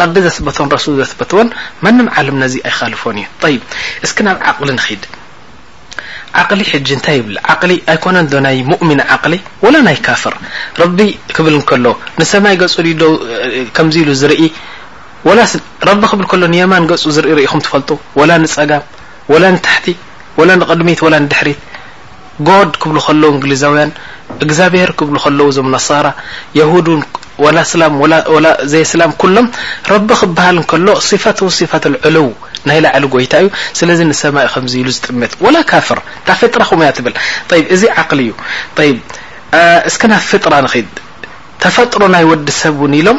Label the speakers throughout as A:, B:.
A: ረቢ ዘስበቶን ረሱል ዘስበትዎን መንም ዓልም ነዚ ኣይኻልፎን እዩ ጠይብ እስኪ ናብ ዓቕሊ ንኺድ ዓቕሊ ሕጂ እንታይ ይብል ዓቕሊ ኣይኮነን ዶ ናይ ሙእሚን ዓቕሊ ወላ ናይ ካፍር ረቢ ክብል እንከሎ ንሰማይ ገጹ ድዩ ዶ ከምዚ ኢሉ ዝርኢ ወላስ ረቢ ክብል ከሎ ንየማን ገጹ ዝርኢ ርኢኹም ትፈልጡ ወላ ንጸጋም ወላ ንታሕቲ ወላ ንቕድሚት ወላ ንድሕሪት God ክብሉ ከለዉ እንግሊዛውያን እግዛብሄር ክብሉ ከለዉ እዞም ነሳራ የሁድ ውን ወላ ኣስላም ወላ ወላ ዘየስላም ኩሎም ረቢ ክበሃል እንከሎ ሲፈትሁ ሲፈትል ዕሉው ናይ ላዕሊ ጎይታ እዩ ስለዚ ንሰማይ ከምዚ ኢሉ ዝጥምት ወላ ካፍር እታ ፍጥራኹም እያ ትብል ጠይብ እዚ ዓቕሊ እዩ ጠይብ እስከ ናብ ፍጥራ ንኺድ ተፈጥሮ ናይ ወዲ ሰብ ውን ኢሎም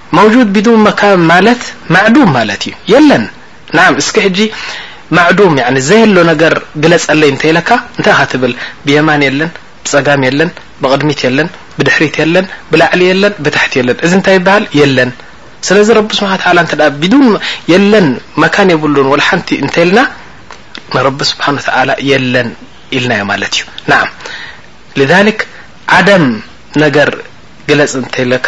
A: መውጁድ ቢዱን መካን ማለት ማዕዱም ማለት እዩ የለን ናዓም እስኪ ሕጂ ማዕዱም ያኒ ዘየሎ ነገር ግለጸለይ እንተ ኢለካ እንታይ ኢኻ ትብል ብየማን የለን ብጸጋም የለን ብቕድሚት የለን ብድሕሪት የለን ብላዕሊ የለን ብታሕቲ የለን እዚ እንታይ ይበሃል የለን ስለዚ ረቢ ስብሓን ተዓላ እንተ ቢዱን የለን መካን የብሉን ወላ ሓንቲ እንተ ኢልና ንረቢ ስብሓን ወተዓላ የለን ኢልናዮ ማለት እዩ ናዓም ልዛሊክ ዓደም ነገር ግለጽ እንተ ኢለካ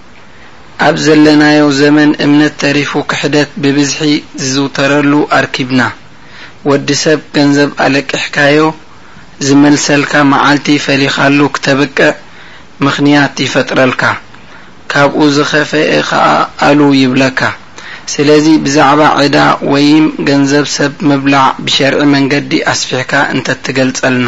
A: ኣብ
B: ዘለናዮ ዘመን እምነት ተሪፉ ክሕደት ብብዝሒ ዝዝውተረሉ ኣርኪብና። ወዲ ሰብ ገንዘብ ኣለቂሕካዮ ዝመልሰልካ መዓልቲ ፈሊኻሉ ክተብቅዕ ምኽንያት ይፈጥረልካ። ካብኡ ዝኸፈኤ ከኣ ኣሉ ይብለካ። ስለዚ ብዛዕባ ዕዳ ወይም ገንዘብ ሰብ ምብላዕ ብሸርዒ መንገዲ ኣስፊሕካ
A: እንተትገልጸልና።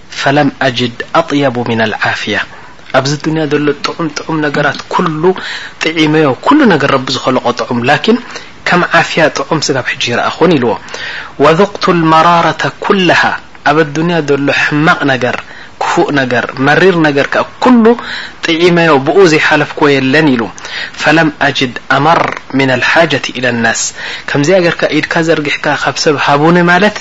A: ፈለም ኣጅድ ኣጥየቡ ምነል ዓፍያ ኣብዚ ዱንያ ዘሎ ጥዑም ጥዑም ነገራት ኩሉ ጥዒመዮ ኩሉ ነገር ረቢ ዝኸለቆ ጥዑም ላኪን ከም ዓፍያ ጥዑም ስጋብ ሕጂ ይረኣኹን ኢልዎ ወዙቅቱ ልመራረተ ኩለሃ ኣብ ኣዱንያ ዘሎ ሕማቕ ነገር ክፉእ ነገር መሪር ነገር ከ ኩሉ ጥዒመዮ ብኡ ዘይሓለፍክዎ የለን ኢሉ ፈለም ኣጅድ ኣመር ምነል ሓጀት ኢለ ናስ ከምዚኣ ጌርካ ኢድካ ዘርጊሕካ ካብ ሰብ ሃቡኒ ማለት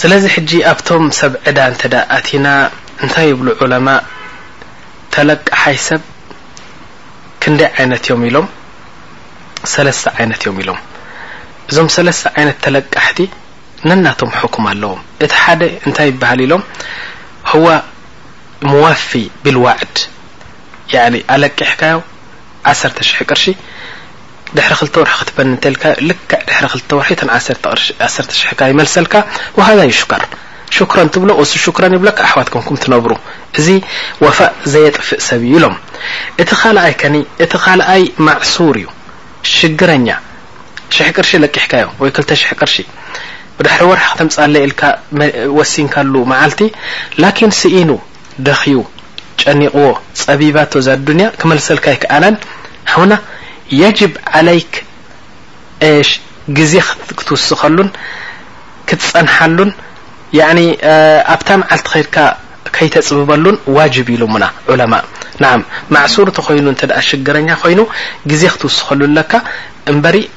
A: ስለዚ ሕጂ ኣብቶም ሰብ ዕዳ እንተ ኣቲና እንታይ ይብሉ ዑለማእ ተለቃሓይ ሰብ ክንደይ ዓይነት እዮም ኢሎም ሰለስተ ዓይነት እዮም ኢሎም እዞም ሰለስተ ዓይነት ተለቃሕቲ ነናቶም ሕኩም ኣለዎም እቲ ሓደ እንታይ ይበሃል ኢሎም ሁወ ሙዋፊ ቢልዋዕድ ያኒ ኣለቂሕካዮ ዓሰርተ ሽሕ ቅርሺ ድሕሪ ክልተ ወርሒ ክትበኒ እንተልካዮ ልክዕ ድሕሪ ክልተ ወርሒ እተን ዓሰርተ ቅርሺ ዓሰርተ ሽሕካ ይመልሰልካ ወሃዛ ይሽከር ሹክረን ትብሎ እሱ ሹክረን ይብለካ ኣሕዋት ኮንኩም ትነብሩ እዚ ወፋእ ዘየጥፍእ ሰብ እዩ ኢሎም እቲ ካልኣይ ከኒ እቲ ካልኣይ ማዕሱር እዩ ሽግረኛ ሽሕ ቅርሺ ለቂሕካዮ ወይ ክልተ ሽሕ ቅርሺ ብድሕሪ ወርሒ ከተምፅኣለይ ኢልካ ወሲንካሉ መዓልቲ ላኪን ስኢኑ ደኽዩ ጨኒቕዎ ጸቢባቶ እዛ ዱንያ ክመልሰልካ ኣይከኣለን ሓውና የጅብ ዓለይክ ኤሽ ግዜ ክትውስኸሉን ክትጸንሓሉን ያኒ ኣብታ መዓልቲ ከይድካ ከይተጽብበሉን ዋጅብ ኢሉሙና ዑለማእ ናዓም ማዕሱር ተኾይኑ እንተ ሽግረኛ ኮይኑ ግዜ ክትውስኸሉ ኣለካ እምበሪ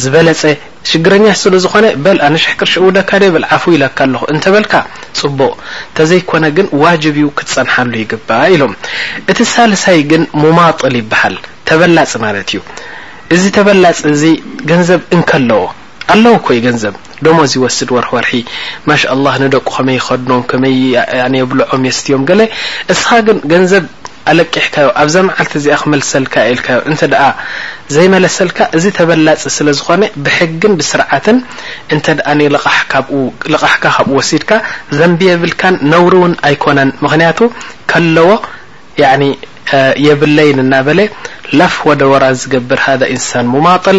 A: ዝበለጸ ሽግረኛ ስለዝኾነ በል ኣነ ሽሕ ቅርሺ እውደካ ድየ በል ዓፉ ኢለካ ኣለኹ እንተበልካ ጽቡቕ ተዘይኮነ ግን ዋጅብ እዩ ክትጸንሓሉ ይግባእ ኢሎም እቲ ሳልሳይ ግን ሙማጥል ይበሃል ተበላጽ ማለት እዩ እዚ ተበላጽ እዚ ገንዘብ እንከለዎ ኣለዎ እኮ እዩ ገንዘብ ደሞዝ ይወስድ ወርሒ ወርሒ ማሻላህ ንደቁ ከመይ ይከድኖም ከመይ የብልዖም የስትዮም ገለ እስካ ግን ገንዘብ ኣለቂሕካዮ ኣብዛ መዓልቲ እዚኣ ክመልሰልካ እየ ኢልካዮ እንተ ዘይመለሰልካ እዚ ተበላጺ ስለ ዝኮነ ብሕግን ብስርዓትን እንተ ንልቃሕ ካብኡ ልቃሕካ ካብኡ ወሲድካ ዘንቢ የብልካን ነውሪ ውን ኣይኮነን ምክንያቱ ከለዎ ያኒ የብለይን እናበለ ላፍ ወደወራን ዝገብር ሃዳ ኢንሳን ሙማጥል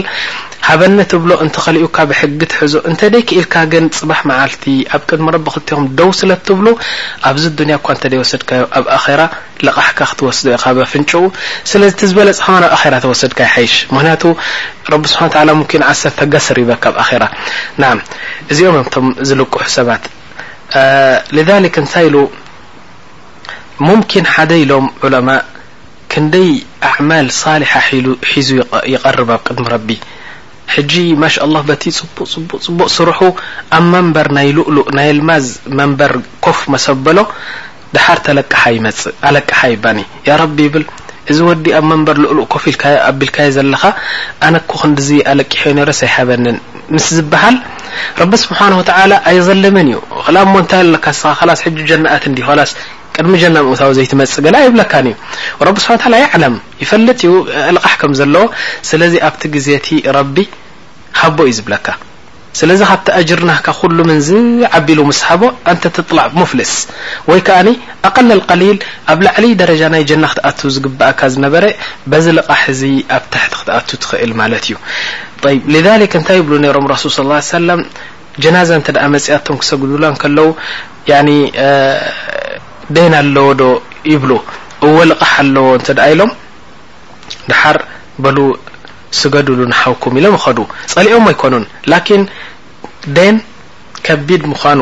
A: ሃበኒ ትብሎ እንተኸሊኡካ ብሕጊ ትሕዞ እንተደይክኢልካ ግን ፅባሕ መዓልቲ ኣብ ቅድሚ ረቢ ክልቴኹም ደው ስለትብሉ ኣብዚ ኣዱንያ እኳ እንተደይወሰድካዮ ኣብ ኣኼራ ለቓሕካ ክትወስዶ ኢኻ በፍንጭኡ ስለዚ እቲ ዝበለፀ ከማን ኣብ ኣኼራ ተወሰድካ ይሓይሽ ምኽንያቱ ረቢ ስብሓን ተዓላ ሙምኪን ዓሰርተ ገስር ይበካ ኣብ ኣኼራ ናም እዚኦም እዮም እቶም ዝልቅሑ ሰባት لذلك እንታይ ኢሉ ሙምኪን ሓደ ኢሎም ዑለማእ ክንደይ ኣዕማል ሳሊሓ ሒዙ ይቀርብ ኣብ ቅድሚ ረቢ ሕጂ ማሻላህ በቲ ጽቡቅ ጽቡቅ ጽቡቅ ስርሑ ኣብ መንበር ናይ ሉእሉእ ናይ ኣልማዝ መንበር ኮፍ መሰበሎ ደሓር ተለቃሓ ይመጽእ ኣለቃሓ ይባኒ ያረቢ ይብል እዚ ወዲ ኣብ መንበር ሉእሉእ ኮፍ ኣቢልካዮ ዘለካ ኣነኮ ክንድዚ ኣለቂሐዮ ነይረስ ኣይሃበንን ምስ ዝበሃል ረቢ ስብሓን ወተዓላ ኣየዘለመን እዩ ላ እሞ እንታይ ኣለካ ስኻ ከላስ ሕጂ ጀና ኣት እንዲ ኸላስ ቅድሚ ጀና ምእታዊ ዘይትመፅእ ገላ ኣይብለካን እዩ ረቢ ስብሓን ታላ ይዓለም ይፈልጥ እዩ ልቓሕ ከም ዘለዎ ስለዚ ኣብቲ ግዜ እቲ ረቢ ሃቦ እዩ ዝብለካ ስለዚ ካብቲ ኣጅር ናህካ ኩሉ ምን ዝዓቢሉ ምስ ሃቦ ኣንተ ትጥላዕ ሙፍልስ ወይ ከዓኒ ኣቀለል ቀሊል ኣብ ላዕሊ ደረጃ ናይ ጀና ክትኣቱ ዝግብኣካ ዝነበረ በዚ ልቓሕ እዚ ኣብ ታሕቲ ክትኣቱ ትኽእል ማለት እዩ ጠይብ ሊዛሊክ እንታይ ይብሉ ነይሮም ረሱል ስ ላ ሰለም ጀናዛ እንተ ደኣ መጺኣቶም ክሰግዱላ እንከለዉ ያኒ ደይን ኣለዎ ዶ ይብሉ እወ ልቓሕ ኣለዎ እንተ ደኣ ኢሎም ደሓር በሉ ስገዱሉ ንሓውኩም ኢሎም ይኸዱ ጸሊኦም ኣይኮኑን ላኪን ደይን ከቢድ ምዃኑ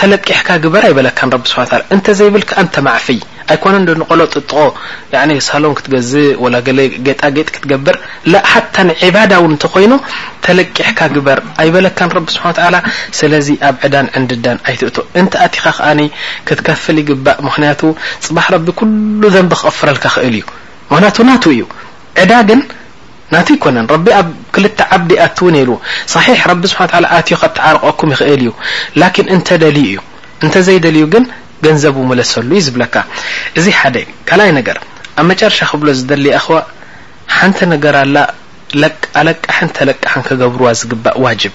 A: ተለቂሕካ ግበር ኣይበለካን ረቢ ስብሓን ወተዓላ እንተ ዘይብል ከኣ እንተ ማዕፍይ ኣይኮነን ዶ ንቆሎ ጥጥቖ ያኒ ሳሎን ክትገዝእ ወላ ገለ ጌጣጌጥ ክትገብር ላእ ሓታ ንዒባዳ ውን እንተ ኮይኑ ተለቂሕካ ግበር ኣይበለካን ረቢ ስብሓን ወተዓላ ስለዚ ኣብ ዕዳን ዕንድዳን ኣይትእቶ እንተ ኣቲኻ ከኣ ክትከፍል ይግባእ ምኽንያቱ ጽባሕ ረቢ ኩሉ ዘንቢ ክቕፍረልካ ክእል እዩ ምኽንያቱ ናቱ እዩ ዕዳ ግን ናተይ ኣይኮነን ረቢ ኣብ ክልተ ዓብዲ ይኣትው ኔሩ ሳሒሕ ረቢ ስብሓን ወተዓላ ኣትዩ ከታዓርቀኩም ይክእል እዩ ላኪን እንተ ደልዩ እዩ እንተ ዘይደልዩ ግን ገንዘቡ ምለሰሉ እዩ ዝብለካ እዚ ሓደ ካልኣይ ነገር ኣብ መጨረሻ ክብሎ ዝደሊ የኣኽዋ ሓንቲ ነገር ኣላ ኣለቃሕን ተለቃሕን ክገብርዋ ዝግባእ ዋጅብ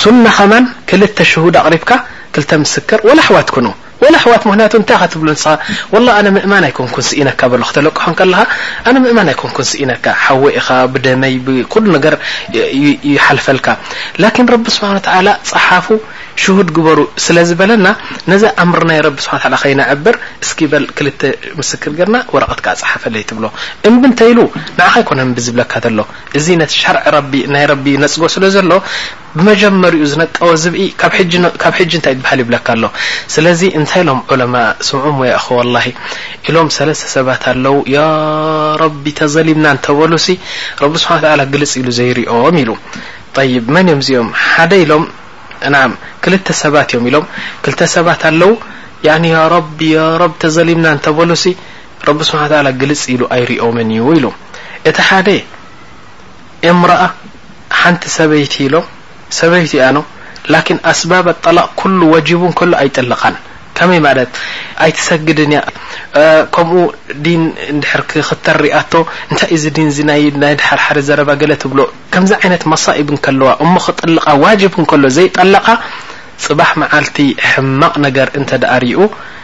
A: ሱና ከማን ክልተ ሽሁድ ኣቅሪብካ ክልተ ምስክር ወላ ኣሕዋት ኩኑ ወላ ኣሕዋት ምክንያቱ እንታይ ኢካ ትብሎ ንስካ ወላ ኣነ ምእማን ኣይኮንኩን ሲኢነካ በሎ ክተለቅሖ ከለካ ኣነ ምእማን ኣይኮንኩን ሲኢነካ ሓወይ ኢካ ብደመይ ብኩሉ ነገር ይሓልፈልካ ላኪን ረቢ ስብሓን ወተዓላ ጸሓፉ ሽሁድ ግበሩ ስለ ዝበለና ነዚ ኣምር ናይ ረቢ ስብሓን ወተዓላ ከይነዕብር እስኪ በል ክልተ ምስክር ገርና ወረቀት ከኣ ጸሓፈለይ ትብሎ እምቢ እንተይሉ ንዓካ ኣይኮነን እምቢ ዝብለካ ዘሎ እዚ ነቲ ሸርዒ ረቢ ናይ ረቢ ይነጽጎ ስለ ዘሎ ብመጀመሪኡ ዝነቀወ ዝብኢ ካብ ሕጂ ካብ ሕጂ እንታይ ይበሃል ይብለካ ኣሎ ስለዚ እንታይ ኢሎም ዑለማእ ስምዑ እሞ ያእኹ ወላሂ ኢሎም ሰለስተ ሰባት ኣለዉ ያ ረቢ ተዘሊምና እንተበሉሲ ረቢ ስብሓን ወተዓላ ግልጽ ኢሉ ዘይሪኦም ኢሉ ጠይብ መን እዮም እዚኦም ሓደ ኢሎም ናም ክልተ ሰባት እዮም ኢሎም ክልተ ሰባት ኣለዉ ያኒ ያ ረቢ ያ ረቢ ተዘሊምና እንተበሉሲ ረቢ ስብሓን ወተዓላ ግልፅ ኢሉ ኣይሪኦምን እዩ ኢሉ እቲ ሓደ እምረኣ ሓንቲ ሰበይቲ ኢሎም ሰበይቲ እያ ኖ ላኪን ኣስባብ ጠላቅ ኩሉ ወጂቡ እንከሎ ኣይጥልቃን ከመይ ማለት ኣይትሰግድን እያ ከምኡ ዲን እንድሕር ክኽተል ሪኣቶ እንታይ እዚ ዲን እዚ ናይ ናይ ድሓር ሓደ ዘረባ ገለ ትብሎ ከምዚ ዓይነት መሳኢብ እንከለዋ እሞ ክጥልቃ ዋጅብ እንከሎ ዘይጠለቃ ፅባሕ መዓልቲ ሕማቕ ነገር እንተ
B: ደኣ ሪኡ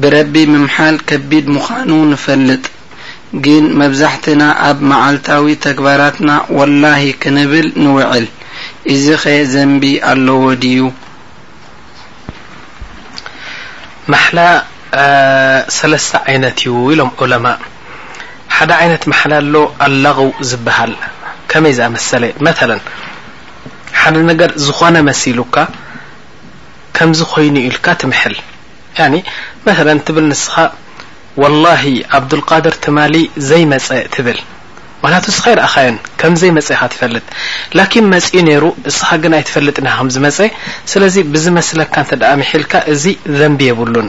B: ብረቢ ምምሓል ከቢድ ምዃኑ ንፈልጥ ግን መብዛሕትና ኣብ መዓልታዊ ተግባራትና ወላሂ ክንብል ንውዕል ኢዚኸ ዘንቢ ኣለዎ ድዩ?
A: ማሕላ ሰለስተ ዓይነት እዩ ኢሎም ዑለማእ ሓደ ዓይነት ማሕላ ኣሎ ኣላግው ዝብሃል ከመይ ዝኣመሰለ መተለን ሓደ ነገር ዝኾነ መሲሉካ ከምዚ ኮይኑ ኢልካ ትምሕል ያኒ መሰለን ትብል ንስኻ ወላሂ ኣብዱልቃድር ትማሊ ዘይመጸ ትብል ምክንያቱ እስኻ ኣይረኣኻዮን ከምዘይ መጸ ኢኻ ትፈልጥ ላኪን መጺኡ ነይሩ እስኻ ግን ኣይትፈልጥን ኢኻ ከምዝመጸ ስለዚ ብዝመስለካ እንተ ምሒልካ እዚ ዘንቢ የብሉን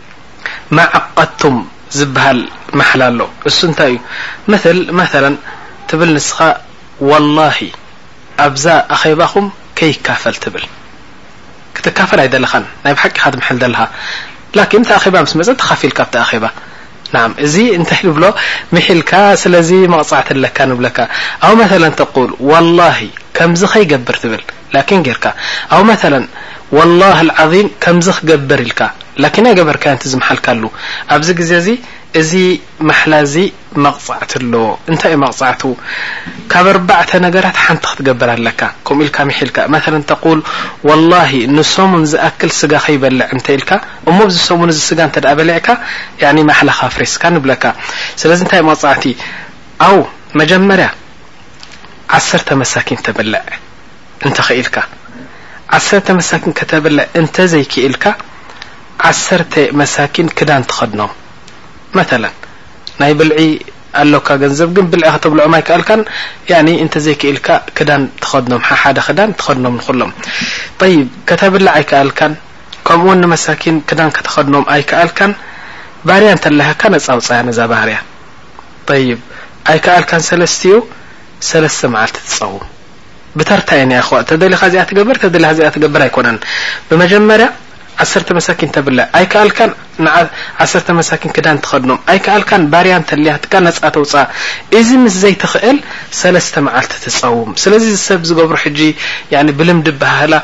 A: ማዓቀድቱም ዝብሃል ማሕላ ኣሎ እሱ እንታይ እዩ ምትል መተለን ትብል ንስኻ ዋላሂ ኣብዛ ኣኼባኹም ከይካፈል ትብል ክትካፈል ኣይደለኻን ናይ ብሓቂ ኢኻ ትምሕል ዘለኻ ላኪን እቲ ኣኼባ ምስ መጸ ተኻፊልካ ኣብቲ ኣኼባ ናም እዚ እንታይ ንብሎ ምሒልካ ስለዚ መቕጻዕቲ ኣለካ ንብለካ ኣው መተለን ተቁል ዋላሂ ከምዚ ከይገብር ትብል ላኪን ጌርካ ኣው መተለን ወላህ ኣልዓዚም ከምዚ ክገብር ኢልካ ላኪን ኣይገበርካዮን ትዝምሓልካሉ ኣብዚ ግዜ እዚ እዚ ማሕላ እዚ መቅጻዕቲ ኣለዎ እንታይ እዩ መቅጻዕቱ ካብ ኣርባዕተ ነገራት ሓንቲ ክትገብር ኣለካ ከምኡ ኢልካ ሚሒልካ መተለን ተቁል ወላሂ ንሰሙን ዝኣክል ስጋ ከይበልዕ እንተ ኢልካ እሞ ኣብዚ ሰሙን እዚ ስጋ እንተ በሊዕካ ያኒ ማሕላካ ኣፍሪስካ ንብለካ ስለዚ እንታይ መቅጻዕቲ ኣው መጀመርያ ዓሰርተ መሳኪን ተብልዕ እንተኺኢልካ ዓሰርተ መሳኪን ከተብልዕ እንተዘይኪኢልካ ዓሰርተ መሳኪን ክዳን ትኸድኖም መተለ ናይ ብልዒ ኣሎካ ገንዘብ ግን ብልዒ ከተብልዖም ኣይክኣልካን ያኒ እንተዘይኪኢልካ ክዳን ትኸድኖም ሓሓደ ክዳን ትኸድኖም ንኹሎም ጠይብ ከተብልዕ ኣይክኣልካን ከምኡውን ንመሳኪን ክዳን ከተኸድኖም ኣይክኣልካን ባርያ እንተለሃካ ነፃ ኣውፅኣ ነዛ ባርያ ጠይብ ኣይከኣልካን ሰለስቲኡ ሰለስተ መዓልቲ ትጸውም ብተርታ እየን ያኣኽዋ ተደሊኻ እዚኣ ትገብር ተደሊኻ እዚኣ ትገብር ኣይኮነን ብመጀመርያ ዓሰርተ መሳኪን ተብልዕ ኣይከኣልካን ንዓ ዓሰርተ መሳኪን ክዳን ትኸድኖም ኣይከኣልካን ባርያ እንተልያትካ ነጻ ተውጻ እዚ ምስ ዘይትኽእል ሰለስተ መዓልቲ ትጸውም ስለዚ ዝሰብ ዝገብሮ ሕጂ ያኒ ብልምዲ ብሃህላ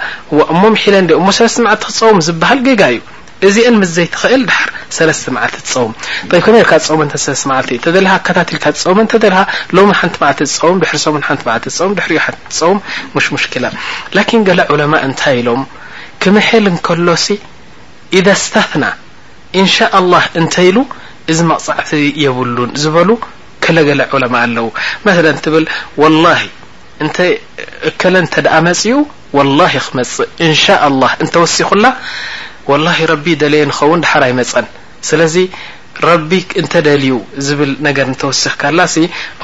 A: እሞ ምሒለ እንዲ እሞ ሰለስተ መዓልቲ ክጸውም ዝበሃል ጌጋ እዩ እዚኤን ምስ ዘይትኽእል ድሓር ሰለስተ መዓልቲ ትጸውም ጠይብ ከመይ ኢልካ ትጸውመን እተን ሰለስተ መዓልቲ እተደለኻ ኣከታቲልካ ትጸውመን እተደለኻ ሎሚ ሓንቲ መዓልቲ ትጸውም ድሕሪ ሰሙን ሓንቲ መዓልቲ ትጸውም ድሕሪኡ ሓንቲ ትጸውም ሙሽ ሙሽኪላ ላኪን ገለ ዑለማእ እንታይ ኢሎም ክምሕል እንከሎሲ ኢዛ እስተትና ኢንሻኣላህ እንተኢሉ እዚ መቕጻዕቲ የብሉን ዝበሉ ከለ ገለ ዑለማእ ኣለዉ መሰለን ትብል ወላሂ እንተ እከለ እንተደኣ መጺኡ ወላሂ ክመጽእ እንሻኣላህ እንተወሲኹላ ወላሂ ረቢ ደለየ ንኸውን ደሓር ኣይመጸን ስለዚ ረቢ እንተደልዩ ዝብል ነገር እንተወሲኽካላሲ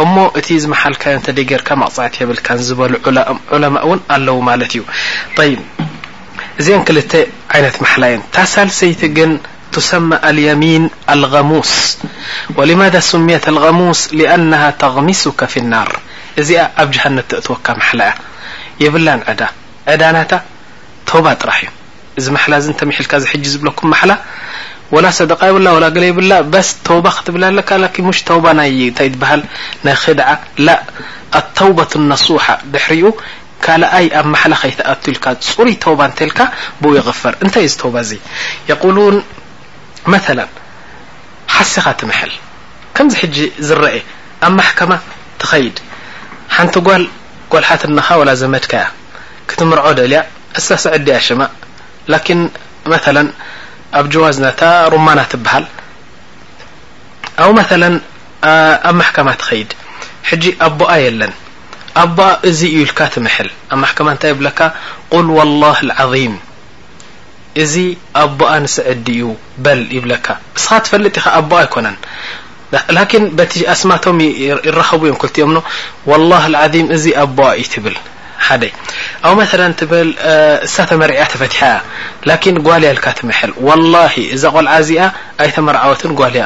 A: እሞ እቲ ዝመሓልካዮ እንተደይገርካ መቕጻዕቲ የብልካን ዝበሉ ዑለማእውን ኣለዉ ማለት እዩ ጠይብ እዚኤን ክልተ ዓይነት ማሕላየን ታሳልሰይቲ ግን تسمى اليمين الغموس ولماذا سمية الغموس لأنها تغمسك في النار جهن تقوك محل يبل عنت توب رح ي محل تمل ج بلكم محل ولا صدق ب وا قل ب ب وب تبل ش وب خدع التوبة النصوحة حر ካልኣይ ኣብ ማሕላ ከይትኣቱ ኢልካ ጽሩይ ተውባ እንተልካ ብኡ ይግፈር እንታይ እዚ ተውባ እዚ የቁሉን መተላ ሓሲኻ ትምሕል ከምዚ ሕጂ ዝረኤ ኣብ ማሕከማ ትኸይድ ሓንቲ ጓል ጓል ሓትነኻ ወላ ዘመድካ እያ ክትምርዖ ደልያ እሳ ስዕዲ እያ ሽማ ላኪን መተላ ኣብ ጀዋዝ ናታ ሩማና ትብሃል ኣው መተላ ኣብ ማሕከማ ትኸይድ ሕጂ ኣቦኣ የለን ኣቦኣ እዚ እዩ ኢልካ ትምሕል ኣብ ማሕከማ እንታይ ይብለካ ቁል ዋላህ ልዓዚም እዚ ኣቦኣ ንስዕዲ እዩ በል ይብለካ እስኻ ትፈልጥ ኢኻ ኣቦኣ ኣይኮነን ላኪን በቲ ኣስማቶም ይራኸቡ እዮም ክልቲኦም ኖ ዋላህ ልዓዚም እዚ ኣቦኣ እዩ ትብል ሓደ ኣብ መተለን ትብል እሳ ተመርዕያ ተፈትሓ እያ ላኪን ጓል እያ ኢልካ ትምሕል ዋላሂ እዛ ቆልዓ እዚኣ ኣይተመርዓወትን ጓል እያ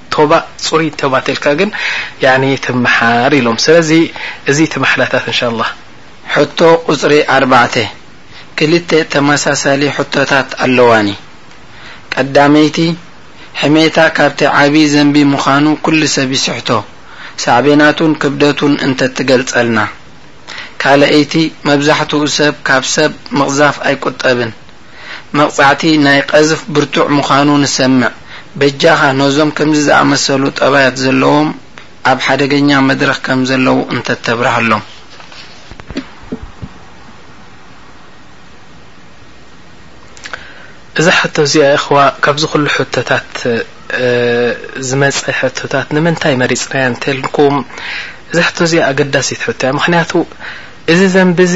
A: ቶባእ ጽሩይ ቶባ ተልካ ግን ያኒ ትምሓር ኢሎም ስለዚ እዚ እቲ ማሕላታት እንሻላህ።
B: ሕቶ ቁጽሪ ኣርባዕተ ክልተ ተመሳሳሊ ሕቶታት ኣለዋኒ ቀዳመይቲ ሕሜታ ካብቲ ዓቢ ዘንቢ ምኻኑ ኩሉ ሰብ ይስሕቶ ሳዕቤናቱን ክብደቱን እንተትገልጸልና ካለኣይቲ መብዛሕትኡ ሰብ ካብ ሰብ ምቕዛፍ ኣይቁጠብን መቅጻዕቲ ናይ ቀዝፍ ብርቱዕ ምዃኑ ንሰምዕ በጃኻ ነዞም ከምዚ ዝኣመሰሉ ጠባያት ዘለዎም ኣብ ሓደገኛ መድረኽ ከም ዘለዉ እንተተብርሃሎም።
A: እዛ ሕቶ እዚኣ እኽዋ ካብዚ ኩሉ ሕቶታት ዝመጸ ሕቶታት ንምንታይ መሪጽናያ እንተልኩም እዛ ሕቶ እዚኣ ኣገዳሲት ሕቶ እያ ምክንያቱ እዚ ዘንቢ እዚ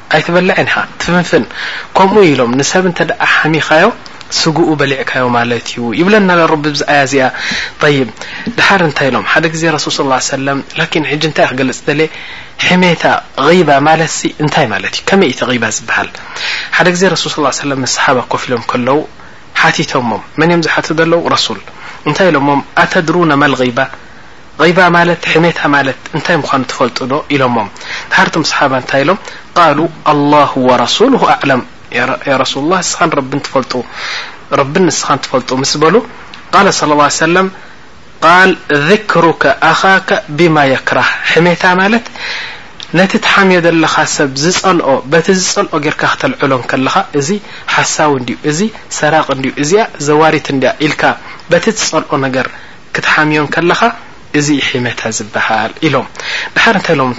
A: ኣይትበልዕን ኢኻ ትፍንፍን ከምኡ ኢሎም ንሰብ እንተ ሓሚኻዮ ስግኡ በሊዕካዮ ማለት እዩ ይብለና ኣሎ ረቢ ብዚ ኣያ እዚኣ ጠይብ ድሓር እንታይ ኢሎም ሓደ ግዜ ረሱል ስ ላ ሰለም ላኪን ሕጂ እንታይ ክገልፅ ደልየ ሕሜታ غይባ ማለት ሲ እንታይ ማለት እዩ ከመይ እቲ غይባ ዝበሃል ሓደ ግዜ ረሱል ስ ላ ሰለም ምስ ሰሓባ ኮፍ ኢሎም ከለው ሓቲቶሞም መን እዮም ዝሓቱ ዘለው ረሱል እንታይ ኢሎሞም ኣተድሩነ መል غይባ ሪባ ማለት ሕሜታ ማለት እንታይ ምዃኑ ትፈልጡ ዶ? ኢሎሞም። ደሓር እቶም ሰሓባ እንታይ ኢሎም? ቃሉ ኣላሁ ወረሱሉሁ ኣዕለም ያ ረሱሉላህ ንስኻን ረብን ትፈልጡ ረብን ንስኻን ትፈልጡ ምስ በሉ ቃለ ሰለላሁ ዓለይሂ ወሰለም ቃል ዝክሩከ ኣኻከ ቢማ የክራህ ሕሜታ ማለት ነቲ ትሓምዮ ዘለኻ ሰብ ዝጸልኦ በቲ ዝጸልኦ ጌርካ ክተልዕሎ እንከለኻ እዚ ሓሳዊ እንድዩ እዚ ሰራቂ እንድዩ እዚኣ ዘዋሪት እንድያ ኢልካ በቲ ትጸልኦ ነገር ክትሓምዮ እንከለኻ እዚ እዩ ሒመታ ዝበሃል ኢሎም። ደሓር እንታይ ኢሎም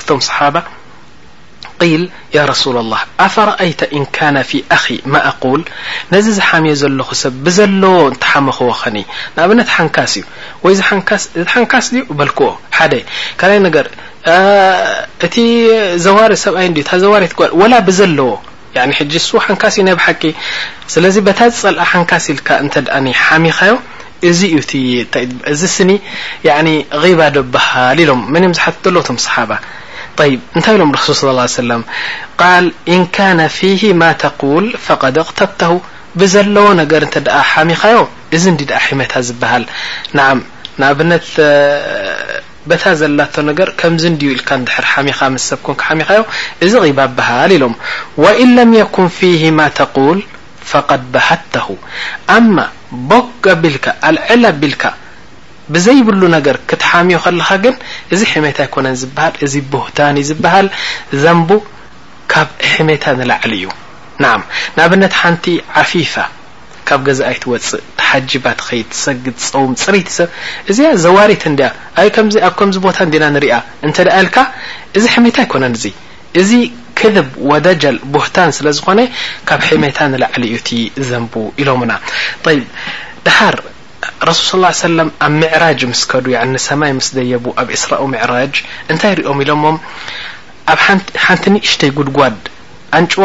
A: እቶም ሰሓባ ቂል ያ ረሱላ ላህ ኣፈረኣይተ ኢን ካነ ፊ ኣኺ ማ ኣቁል ነዚ ዝሓምዮ ዘለኹ ሰብ ብዘለዎ እንተሓመኽዎ ኸኒ ንኣብነት ሓንካስ እዩ ወይ ሓንካስ ድዩ በልክዎ ሓደ ካልኣይ ነገር እቲ ዘዋሪ ሰብኣይ እንድዩ እታ ዘዋሪት ጓል ወላ ብዘለዎ ያኒ ሕጂ እሱ ሓንካስ እዩ ናይ ብሓቂ ስለዚ በታ ዝጸልኣ ሓንካስ ኢልካ እንተ ሓሚኻዮ እዚ እዩ እቲ እዚ ስኒ ያኒ ጊባ ዶ ይብሃል ኢሎም መን እዮም ዝሓትቱ ዘለዉ እቶም ሰሓባ ጠይብ እንታይ ኢሎም ረሱል ስለ ላ ሰለም ቃል ኢን ካነ ፊሂ ማ ተቁል ፈቀድ እቅተብተሁ ብዘለዎ ነገር እንተ ሓሚኻዮ እዚ እንዲ ድኣ ሒመታ ዝበሃል ንዓም ንኣብነት በታ ዘላቶ ነገር ከምዚ እንድዩ ኢልካ እንድሕር ሓሚኻ ምስ ሰብ ኮንካ ሓሚኻዮ እዚ ቂባ ይበሃል ኢሎም ወኢን ለም የኩን ፊሂ ማ ተቁል ፈቀድ በሀተሁ ኣማ ቦግ ኣቢልካ ኣልዐል ኣቢልካ ብዘይብሉ ነገር ክትሓምዮ ከለኻ ግን እዚ ሕሜታ ኣይኮነን ዝበሃል እዚ ቡህታን እዩ ዝበሃል ዘንቡ ካብ ሕሜታ ንላዕሊ እዩ ናዓም ንኣብነት ሓንቲ ዓፊፋ ካብ ገዛ ኣይትወጽእ ተሓጂባ ትኸይድ ትሰግድ ትጸውም ጽርይቲ ሰብ እዚኣ ዘዋሪት እንድያ ኣይ ከምዚ ኣብ ከምዚ ቦታ እንዲና ንሪኣ እንተ ኢልካ እዚ ሕሜታ ኣይኮነን እዚ እዚ ክዝብ ወደጀል ቡህታን ስለ ዝኾነ ካብ ሕሜታ ንላዕሊ እዩ እቲ ዘንቡ ኢሎሙና ጠይብ ደሓር ረሱል ص ላ ሰለም ኣብ ምዕራጅ ምስ ከዱ ያን ንሰማይ ምስ ደየቡ ኣብ እስራኡ ምዕራጅ እንታይ ሪኦም ኢሎሞም ኣብ ሓንቲ ንእሽተይ ጉድጓድ ኣንጭዋ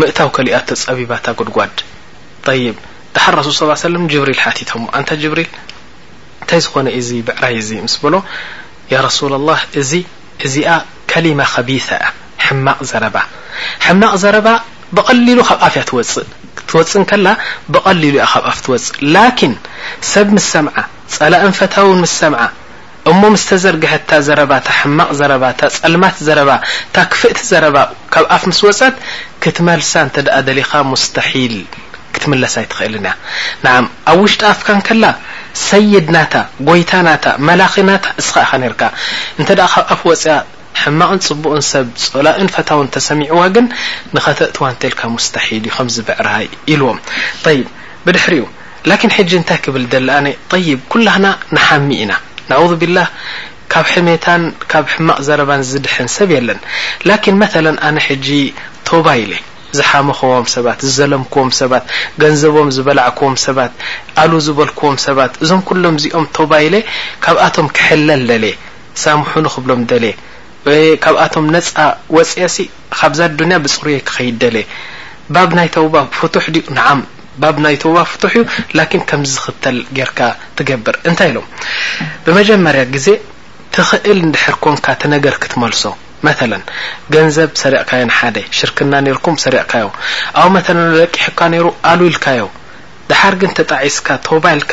A: ምእታው ከሊኣ ተጸቢባ እታ ጉድጓድ። ጠይብ ደሓር ረሱል ሰለላሁ ዓለይሂ ወሰለም ጅብሪል ሓቲቶሞ ኣንታ ጅብሪል እንታይ ዝኾነ እዩ እዚ ብዕራይ እዚ ምስ በሎ ያ ረሱለላህ እዚ እዚኣ ከሊማ ከቢሳ እያ ሕማቕ ዘረባ ሕማቕ ዘረባ ብቐሊሉ ካብ ኣፍ እያ ትወጽእ ክትወጽእ እንከላ ብቐሊሉ እያ ካብ ኣፍ ትወጽእ ላኪን ሰብ ምስ ሰምዓ ጸላእን ፈታውን ምስ ሰምዓ እሞ ምስ ተዘርግሐት እታ ዘረባ እታ ሕማቕ ዘረባ እታ ጸልማት ዘረባ እታ ክፍእቲ ዘረባ ካብ ኣፍ ምስ ወጸት ክትመልሳ እንተድኣ ደሊኻ ሙስተሒል ክትምለስ ኣይትኽእልን እያ ንዓም ኣብ ውሽጢ ኣፍካ እንከላ ሰይድ ናታ ጎይታ ናታ መላኺ ናታ እስኻ ኢኻ ኔርካ እንተድኣ ካብ ኣፍ ወጺኣ ሕማቕን ጽቡቕን ሰብ ጸላእን ፈታውን ተሰሚዕዋ ግን ንኸተእትዋ እንተልካ ሙስተሒል እዩ ከምዚ ብዕራይ ኢልዎም ጠይብ ብድሕሪኡ ላኪን ሕጂ እንታይ ክብል ደሊ ኣነ ጠይብ ኩላህና ንሓሚ ኢና ናዑዙቢላህ ካብ ሕሜታን ካብ ሕማቅ ዘረባን ዝድሕን ሰብ የለን ላኪን መተለን ኣነ ሕጂ ቶባ ኢለ ዝሓመኸዎም ሰባት ዝዘለምክዎም ሰባት ገንዘቦም ዝበላዕክዎም ሰባት ኣሉ ዝበልክዎም ሰባት እዞም ኩሎም እዚኦም ቶባ ኢለ ካብኣቶም ክሕለል ደልየ ሳምሑኒ ክብሎም ደልየ ካብኣቶም ነፃ ወፅየሲ ኻብዛ ኣዱንያ ብጽሩየይ ክኸይድ ደልየ። ባብ ናይ ተውባ ፍቱሕ ድዩ? ነዓም ባብ ናይ ተውባ ፍቱሕ እዩ ላኪን ከምዚ ዝኽተል ጌርካ ትገብር እንታይ ኢሎም ብመጀመርያ ግዜ ትኽእል እንድሕር ኮንካ እቲ ነገር ክትመልሶ መተለን ገንዘብ ሰሪቕካዮ ንሓደ ሽርክና ኔርኩም ሰሪቕካዮ ኣው መተለን ኣለቂሑካ ኔሩ ኣሉ ኢልካዮ ደሓር ግን ተጣዒስካ ተውባ ኢልካ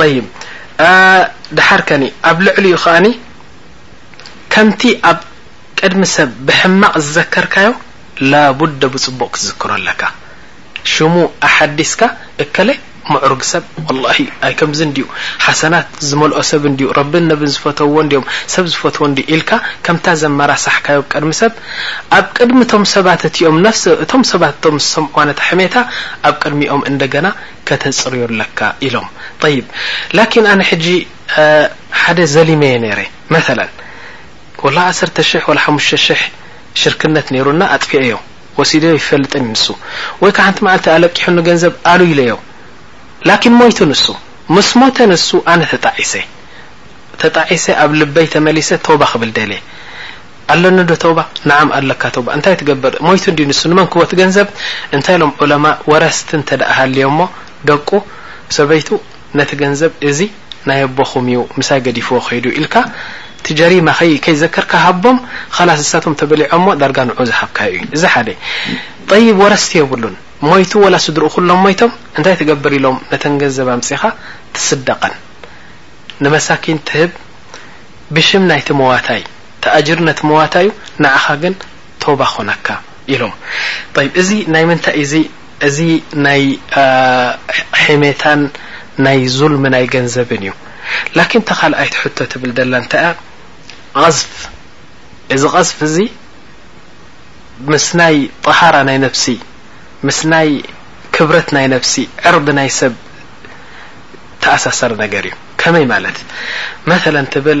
A: ጠይብ ደሓር ከኒ ኣብ ልዕሊኡ ከኣኒ ከምቲ ኣብ ቅድሚ ሰብ ብሕማቕ ዝዘከርካዮ ላቡደ ብጽቡቕ ክትዝክሮ ኣለካ ሽሙ ኣሓዲስካ እከለ ምዕሩግ ሰብ ወላሂ ኣይ ከምዚ እንድዩ ሓሰናት ዝመልኦ ሰብ እንድዩ ረብን ነብን ዝፈተውዎ እንድዮም ሰብ ዝፈትዎ እንድዩ ኢልካ ከምታ ዘመራሳሕካዮ ኣብ ቅድሚ ሰብ ኣብ ቅድሚ እቶም ሰባት እቲኦም ነፍሲ እቶም ሰባት እቶም ዝሰምዕዋ ነታ ሕሜታ ኣብ ቅድሚኦም እንደገና ከተጽርዮ ኣለካ ኢሎም ጠይብ ላኪን ኣነ ሕጂ ሓደ ዘሊመየ ነይረ መተለን ወላ ዓሰርተ ሽሕ ወላ ሓሙሽተ ሽሕ ሽርክነት ነይሩና ኣጥፊኤዮ ወሲደዮ ኣይፈልጥን ንሱ ወይ ከዓ ሓንቲ መዓልቲ ኣለቂሑኒ ገንዘብ ኣሉ ኢለዮ ላኪን ሞይቱ ንሱ ምስ ሞተ ንሱ ኣነ ተጣዒሰ ተጣዒሰ ኣብ ልበይ ተመሊሰ ቶባ ክብል ደልየ ኣለኒ ዶ ተውባ ናዓም ኣለካ ተውባ እንታይ ትገብር ሞይቱ እንድዩ ንሱ ንመን ክወት ገንዘብ እንታይ ኢሎም ዑለማ ወረስቲ እንተ ደኣ ሃልዮሞ ደቁ ሰበይቱ ነቲ ገንዘብ እዚ ናይ ኣቦኹም እዩ ምሳይ ገዲፍዎ ከይዱ ኢልካ እቲ ጀሪማ ከይ ከይዘከርካ ሃቦም ኸላስ ንሳቶም ተበሊዖሞ ዳርጋ ንዑ ዝሃብካዮ እዩ እዚ ሓደ ጠይብ ወረስቲ የብሉን ሞይቱ ወላ ስድርኡ ኩሎም ሞይቶም እንታይ ትገብር ኢሎም ነተን ገንዘብ ኣምጺኻ ትስደቐን ንመሳኪን ትህብ ብሽም ናይቲ መዋታይ ተኣጅር ነቲ መዋታ እዩ ንዓኻ ግን ቶባ ኮናካ ኢሎም ጠይብ እዚ ናይ ምንታይ እዩ እዚ እዚ ናይ ሒሜታን ናይ ዙልሚ ናይ ገንዘብን እዩ ላኪን እታ ካልኣይቲ ሕቶ ትብል ደላ እንታይ እያ ቐዝፍ እዚ ቐዝፍ እዚ ምስ ናይ ጠሃራ ናይ ነብሲ ምስ ናይ ክብረት ናይ ነብሲ ዕርዲ ናይ ሰብ ተኣሳሰር ነገር እዩ ከመይ ማለት መተለን ትብል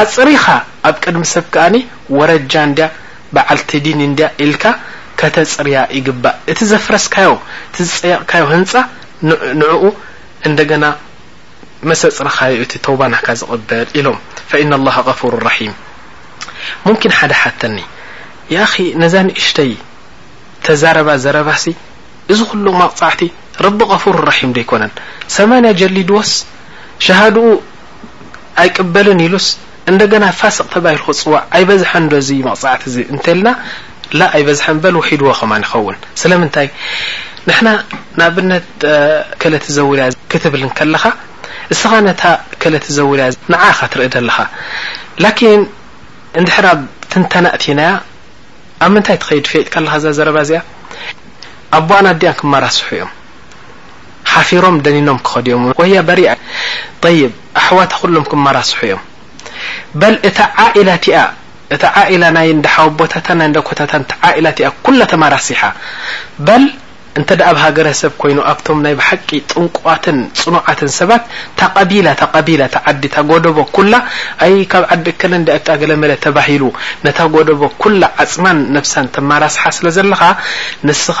A: ኣጽሪኻ ኣብ ቅድሚ ሰብ ከኣ ወረጃ እንድያ በዓልቲ ዲን እንድያ ኢልካ ከተጽርያ ይግባእ። እቲ ዘፍረስካዮ እቲ ዝጸየቕካዮ ህንጻ ንዕኡ እንደገና መሰ ኣጽረኻዮ እዩ እቲ ተውባ ናህካ ዝቕበል ኢሎም ፈኢነ ኣላህ ገፉሩ ረሒም ሙምኪን ሓደ ሓተኒ ያኣኺ ነዛ ንእሽተይ ተዛረባ ዘረባሲ እዚ ኩሉ መቕጻዕቲ ረቢ ገፉሩ ረሒም ዶ ኣይኮነን ሰማንያ ጀሊድዎስ ሸሃድኡ ኣይቅበልን ኢሉስ እንደገና ፋስቅ ተባሂሉ ክጽዋዕ ኣይበዝሐን ዶ እዚ መቅጻዕቲ እዚ እንተልና ላ ኣይበዝሐን በል ውሒድዎ ከማን ይኸውን ስለምንታይ ንሕና ንኣብነት ከለ ትዘውር እያ ክትብል እንከለኻ እስኻ ነታ ከለ ትዘውር እያ ንዓ ኢኻ ትርኢ ዘለኻ ላኪን እንድሕር ኣብ ትንተና እቲናያ ኣብ ምንታይ ትኸይድ ፈየጥካ ኣለኻ እዛ ዘረባ እዚኣ ኣቦኣን ኣዲኣን ክመራስሑ እዮም ሓፊሮም ደኒኖም ክኸዱ እዮም ወያ በሪኣ ጠይብ ኣሕዋታ ኩሎም ክመራስሑ እዮም በል እታ ዓኢላ እቲኣ እታ ዓኢላ ናይ እንዳ ሓወቦታታን ናይ እንዳ ኮታታን እታ ዓኢላ እቲኣ ኩላ ተማራሲሓ በል እንተ ደኣ ኣብ ሃገረሰብ ኮይኑ ኣብቶም ናይ ብሓቂ ጥንቁቓትን ጽኑዓትን ሰባት እታ ቀቢላ እታ ቀቢላ እታ ዓዲ እታ ጎደቦ ኩላ ኣይ ካብ ዓዲ እከለ እንዳ እጣ ገለመለ ተባሂሉ ነታ ጎደቦ ኩላ ዓጽማን ነብሳን ተማራስሓ ስለ ዘለኻ ንስኻ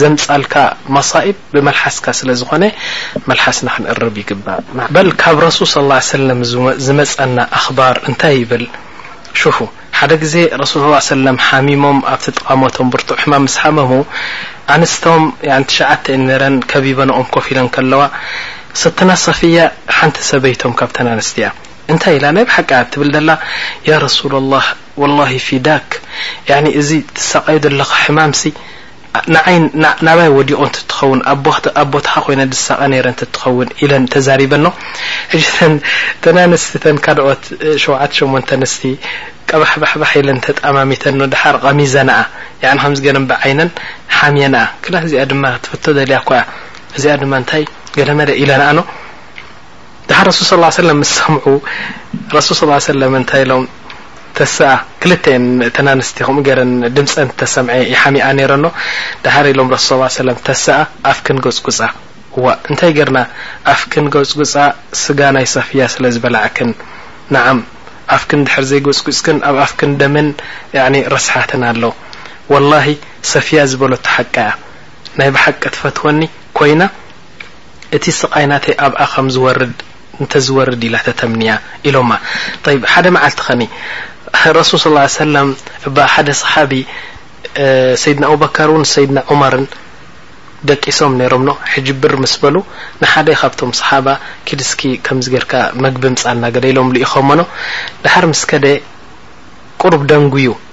A: ዘምጻልካ መሳኢብ ብመልሓስካ ስለ ዝኮነ መልሓስና ክንእርብ ይግባእ በል ካብ ረሱል ሰለላሁ ዓለይሂ ወሰለም ዝመጸና ኣኽባር እንታይ ይብል ሹፉ ሓደ ግዜ ረሱል ሰለላሁ ዓለይሂ ወሰለም ሓሚሞም ኣብቲ ጥቃ ሞቶም ብርቱዕ ሕማም ምስ ሓመሙ ኣንስቶም ያኒ ትሽዓተ እየን ነይረን ከቢበንኦም ኮፍ ኢለን ከለዋ ሰትና ሰፍያ ሓንቲ ሰበይቶም ካብተን ኣንስቲ እያ እንታይ ኢላ ናይ ብሓቂ እያ ትብል ዘላ ያ ረሱለላህ ወላሂ ፊዳክ ያኒ እዚ ትሳቀዮ ዘለኻ ሕማም ሲ ንዓይ ናባይ ወዲቁ እንትትኸውን ኣብ ቦታኻ ኮይነ ድሳቀ ነይረ እንትትኸውን ኢለን ተዛሪበኖ ሕጂ እተን እተን ኣንስቲ እተን ካልኦት ሸውዓተ ሸሞንተ ኣንስቲ ቀባሕባሕባሕ ኢለን ተጣማሚተኖ ድሓር ቀሚዘናኣ ያኒ ከምዚ ገረን ብዓይነን ሓምየናኣ ክላእ እዚኣ ድማ ክትፍቶ ደልያ እኮ እያ እዚኣ ድማ እንታይ ገለመለ ኢለናኣኖ ድሓር ረሱል ስ ላ ሰለም ምስ ሰምዑ ረሱል ስ ላ ሰለም እንታይ ኢሎም ተሰኣ ክልተ እየን እተን ኣንስቲ ከምኡ ገይረን ድምፀን ተሰምዐ ይሓሚኣ ነይረኖ ድሓር ኢሎም ረሱል ስ ላ ሰለም ተሰኣ ኣፍክን ገፅጉፃ እዋእ እንታይ ገርና ኣፍክን ገፅጉፃ ስጋ ናይ ሰፍያ ስለ ዝበላዕክን ንዓም ኣፍክን ድሕር ዘይጎፅጉፅክን ኣብ ኣፍክን ደምን ያዕኒ ርስሓትን ኣሎ ወላሂ ሰፍያ ዝበለቶ ሓቃ እያ ናይ ብሓቂ ትፈትወኒ ኮይና እቲ ስቃይ ናተይ ኣብኣ ከም ዝወርድ እንተ ዝወርድ ኢላ ተተምንያ ኢሎማ ጠይብ ሓደ መዓልቲ ከኒ ረሱል ስ ላ ሰለም እባ ሓደ ሰሓቢ ሰይድና ኣቡበከርን ሰይድና ዑመርን ደቂሶም ነይሮም ኖ ሕጂ ብር ምስ በሉ ንሓደ ካብቶም ሰሓባ ኪድ እስኪ ከምዚ ጌርካ መግቢ ምጻና ገለ ኢሎም ልኢኾሞ ኖ ድሓር ምስ ከደ ቁሩብ ደንጉዩ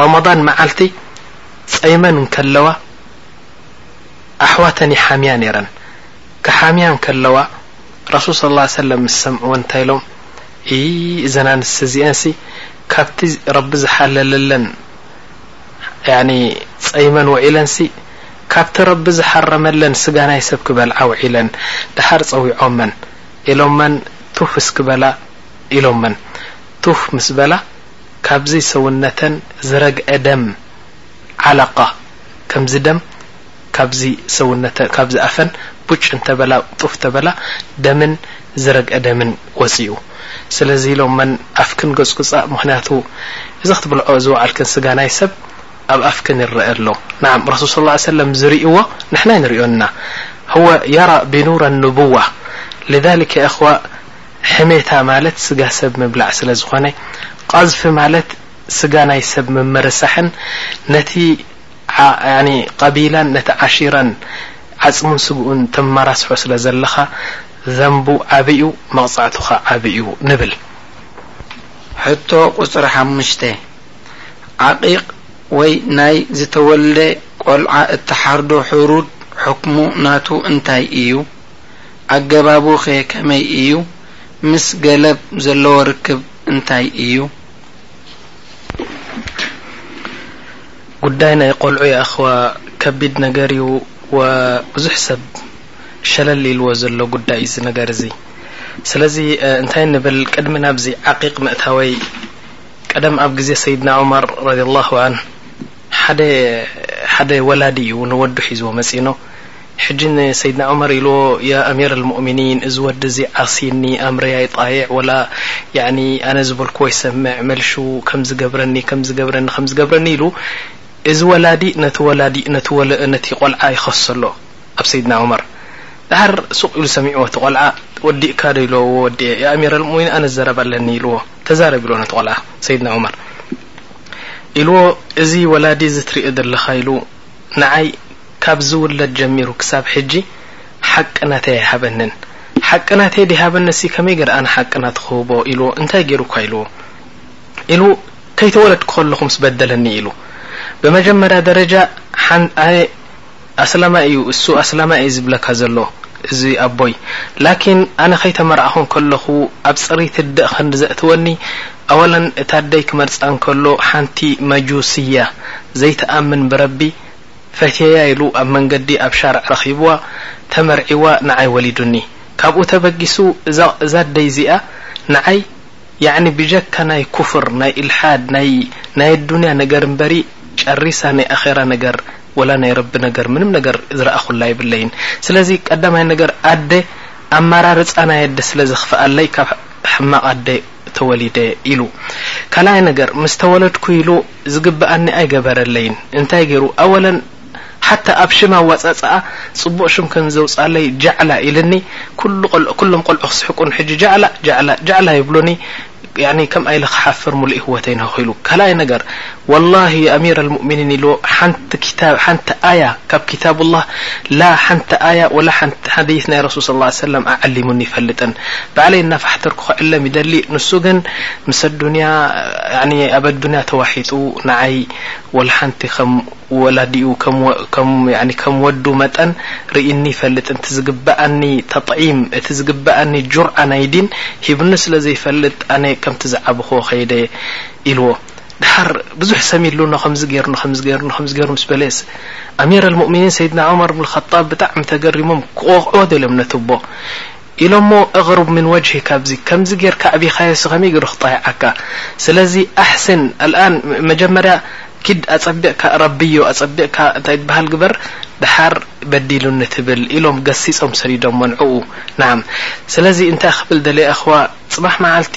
A: ረመዳን መዓልቲ ጸይመን እንከለዋ ኣሕዋተን ይሓምያ ነይረን። ክሓምያ እንከለዋ ረሱል ሰለላሁ ዓለይሂ ወሰለም ምስ ሰምዕወን እንታይ ኢሎም ኢይ እዘን ኣንስቲ እዚኤንሲ ካብቲ ረቢ ዝሓለለለን ያኒ ጸይመን ውዒለንሲ ካብቲ ረቢ ዝሓረመለን ስጋ ናይ ሰብ ክበልዓ ውዒለን ደሓር ጸዊዖመን ኢሎመን ቱፍ እስኪ በላ ኢሎመን ቱፍ ምስ በላ ካብዚ ሰውነተን ዝረግዐ ደም፣ ዓላቀ፣ ከምዚ ደም ካብዚ ሰውነተ ካብዚ ኣፈን ቡጭ እንተበላ ጡፍ ተበላ ደምን ዝረግዐ ደምን ወጺኡ ስለዚ ኢሎም መን ኣፍክን ገጽጉጻ ምክንያቱ እዚ ክትብልዕኦ ዝወዓልክን ስጋ ናይ ሰብ ኣብ ኣፍክን ይረኣ ኣሎ ናዓም ረሱል ص ላه ሰለም ዝሪእዎ ንሕና ኣይንሪኦን እና ሁወ የራ ቢኑረ ኑቡዋ ልዛሊከ የእኽዋ ሕሜታ ማለት ስጋ ሰብ ምብላዕ ስለ ዝኾነ፣ ቐዝፊ ማለት ስጋ ናይ ሰብ ምምርሳሕን ነቲ ቐቢላን ነቲ ዓሺራን ዓጽሙን ስግኡን ተመራስሖ ስለ ዘለኻ ዘንቡ ዓቢ'ዩ መቕጻዕቱ ከኣ ዓቢ'ዩ ንብል።
B: ሕቶ ቁጽሪ ሓሙሽተ፣ ዓቒቕ ወይ ናይ ዝተወልደ ቆልዓ እትሓርዶ ሕሩድ ሕክሙ ናቱ እንታይ እዩ? ኣገባቡኸ ከመይ እዩ? ምስ ገለብ ዘለዎ ርክብ እንታይ እዩ?
A: ጉዳይ ናይ ቆልዑ የኣኽዋ ከቢድ ነገር እዩ ወብዙሕ ሰብ ሸለል ኢልዎ ዘሎ ጉዳይ እዩ እዚ ነገር እዚ። ስለዚ እንታይ ንብል ቅድሚ ናብዚ ዓቂቕ ምእታወይ ቀደም ኣብ ግዜ ሰይድና ዑመር ረዲየላሁ ዓንሁ ሓደ ሓደ ወላዲ እዩ ንወዱ ሒዝዎ መጺኖ። ሕጂ ንሰይድና ዑመር ኢልዎ ያ ኣሚረል ሙእሚኒን እዚ ወዲ እዚ ዓሲኒ ኣምረይ ኣይጣይዕ ወላ ያኒ ኣነ ዝበልክዎ ኣይሰምዕ መልሹ ከምዚ ገብረኒ ከምዚ ገብረኒ ከምዚ ገብረኒ ኢሉ እዚ ወላዲ ነቲ ወላዲ ነቲ ነቲ ቆልዓ ይኸሶ ኣሎ ኣብ ሰይድና ዑመር ደሓር ሱቕ ኢሉ ሰሚዕዎ እቲ ቆልዓ ወዲእካ ዶ ኢልዎ እወ ወዲኤ ያ ኣሚረል ሙእሚኒን ኣነ ዘረባ ኣለኒ ኢልዎ ተዛረብ ኢልዎ ነቲ ቆልዓ ሰይድና ዑመር ኢልዎ እዚ ወላዲ እዚ ትሪኦ ዘለኻ ኢሉ ንዓይ ካብ ዝውለድ ጀሚሩ ክሳብ ሕጂ ሓቂ ናተይ ኣይሃበንን ሓቂ ናተይ ደይሃበኒሲ ከመይ ገይረ ኣነ ሓቂ ናቱ ክህቦ ኢልዎ እንታይ ገይሩ እኳ ኢልዎ ኢሉ ከይተወለድኩ ከለኹምስ በደለኒ ኢሉ ብመጀመርያ ደረጃ ሓን ኣየ ኣስላማይ እዩ እሱ ኣስላማይ እዩ ዝብለካ ዘሎ እዚ ኣቦይ ላኪን ኣነ ከይተመርዓኹ ከለኹ ኣብ ፅሪት እደእ ከንዲ ዘእትወኒ ኣወለን እታ ኣደይ ክመርጻ እንከሎ ሓንቲ መጁስያ ዘይትኣምን ብረቢ ፈትየያ ኢሉ ኣብ መንገዲ ኣብ ሻርዕ ረኺብዋ ተመርዒዋ ንዓይ ወሊዱኒ ካብኡ ተበጊሱ እዛ እዛ ኣደይ እዚኣ ንዓይ ያዕኒ ብጀካ ናይ ኩፍር ናይ ኢልሓድ ናይ ናይ ኣዱንያ ነገር እምበሪ ጨሪሳ ናይ ኣኼራ ነገር ወላ ናይ ረቢ ነገር ምንም ነገር ዝረኣኹላ የብለይን ስለዚ ቀዳማይ ነገር ኣደ ኣማራርጻ ናይ ኣደ ስለ ዘኽፍኣለይ ካብ ሕማቕ ኣደ ተወሊደ ኢሉ ካልኣይ ነገር ምስ ተወለድኩ ኢሉ ዝግበኣኒ ኣይገበረለይን እንታይ ገይሩ ኣወለን ሓታ ኣብ ሽም ኣዋጻጽኣ ጽቡቕ ሽም ከም ዘውጻለይ ጃዕላ ኢልኒ ኩሉ ቆልዑ ኩሎም ቆልዑ ክስሕቁን ሕጂ ጃዕላ ጃዕላ ጃዕላ ይብሉኒ ያኒ ከምኣ ኢለ ክሓፍር ሙሉእ ህወተይ ንህኺሉ ካልኣይ ነገር ወላሂ ኣሚር ኣልሙእሚኒን ኢልዎ ሓንቲ ክታብ ሓንቲ ኣያ ካብ ክታቡላህ ላ ሓንቲ ኣያ ወላ ሓንቲ ሓዲስ ናይ ረሱል ሰለላሁ ዓለይሂ ወሰለም ኣዐሊሙኒ ኣይፈልጥን ባዕለይ እናፋሕተርኩ ክዕለም ይደሊ ንሱ ግን ምስ ኣዱንያ ያኒ ኣብ ኣዱንያ ተዋሒጡ ንዓይ ወላ ሓንቲ ከም ወላዲኡ ከም ከም ወዱ መጠን ርኢኒ ይፈልጥን እቲ ዝግበኣኒ ተጥዒም እቲ ዝግበኣኒ ጁርዓ ናይ ዲን ሂብኒ ስለ ዘይፈልጥ ኣነ ከምቲ ዝዓበኹዎ ከይደ ኢልዎ ደሓር ብዙሕ ሰሚሉና ከምዚ ገይሩና ከምዚ ገይሩና ከምዚ ገይሩ ምስ በለየስ ኣሚር ኣልሙእሚኒን ሰይድና ዑመር ብን ኸጣብ ብጣዕሚ ተገሪሞም ክወቕዕዎ ደልዮም ነቲ እቦ ኢሎሞ እቕርብ ምን ወጅሂ ካብዚ ከምዚ ጌርካ ኣዕቢኻየሲ ከመይ ገይሩ ክጣይዓካ ስለዚ ኣሕስን ኣልኣን መጀመርያ ኪድ ኣጸቢቕካ ረብዮ ኣጸቢቕካ እንታይ ትበሃል ግበር ደሓር በዲሉኒ ትብል ኢሎም ገሲጾም ሰዲዶሞ ንዕኡ ናዓም ስለዚ እንታይ ክብል ደልየ እኽዋ ጽባሕ መዓልቲ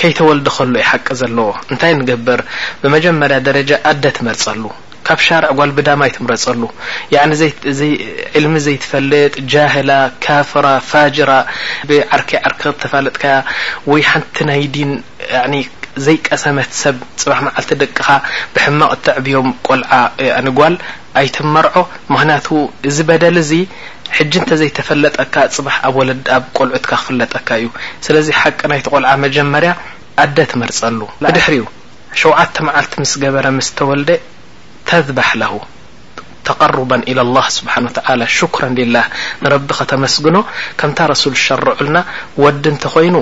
A: ከይተወልደ ከሎ እዩ ሓቂ ዘለዎ እንታይ ንገበር ብመጀመርያ ደረጃ ኣደ ትመርጸሉ ካብ ሻርዕ ጓል ብዳም ኣይትምረጸሉ ያዕኒ ዘይ ዕልሚ ዘይትፈልጥ ጃህላ ካፍራ ፋጅራ ብዓርከይ ዓርከ ተፋለጥካያ ወይ ሓንቲ ናይ ዲን ያዕኒ ዘይቀሰመት ሰብ ጽባሕ መዓልቲ ደቅኻ ብሕማቕ እተዕብዮም ቆልዓ ያዕኒ ጓል ኣይትመርዖ ምክንያቱ እዚ በደል እዚ ሕጂ እንተዘይተፈለጠካ ጽባሕ ኣብ ወለድ ኣብ ቆልዑትካ ክፍለጠካ እዩ ስለዚ ሓቂ ናይቲ ቆልዓ መጀመርያ ኣደ ትመርጸሉ ብድሕሪኡ ሸውዓተ መዓልቲ ምስ ገበረ ምስ ተወልደ ተዝባሕ ለሁ ተቀሩበን ኢለ ላህ ስብሓን ወተዓላ ሹክረን ሊላህ ንረቢ ከተመስግኖ ከምታ ረሱል ዝሸርዑልና ወዲ እንተኮይኑ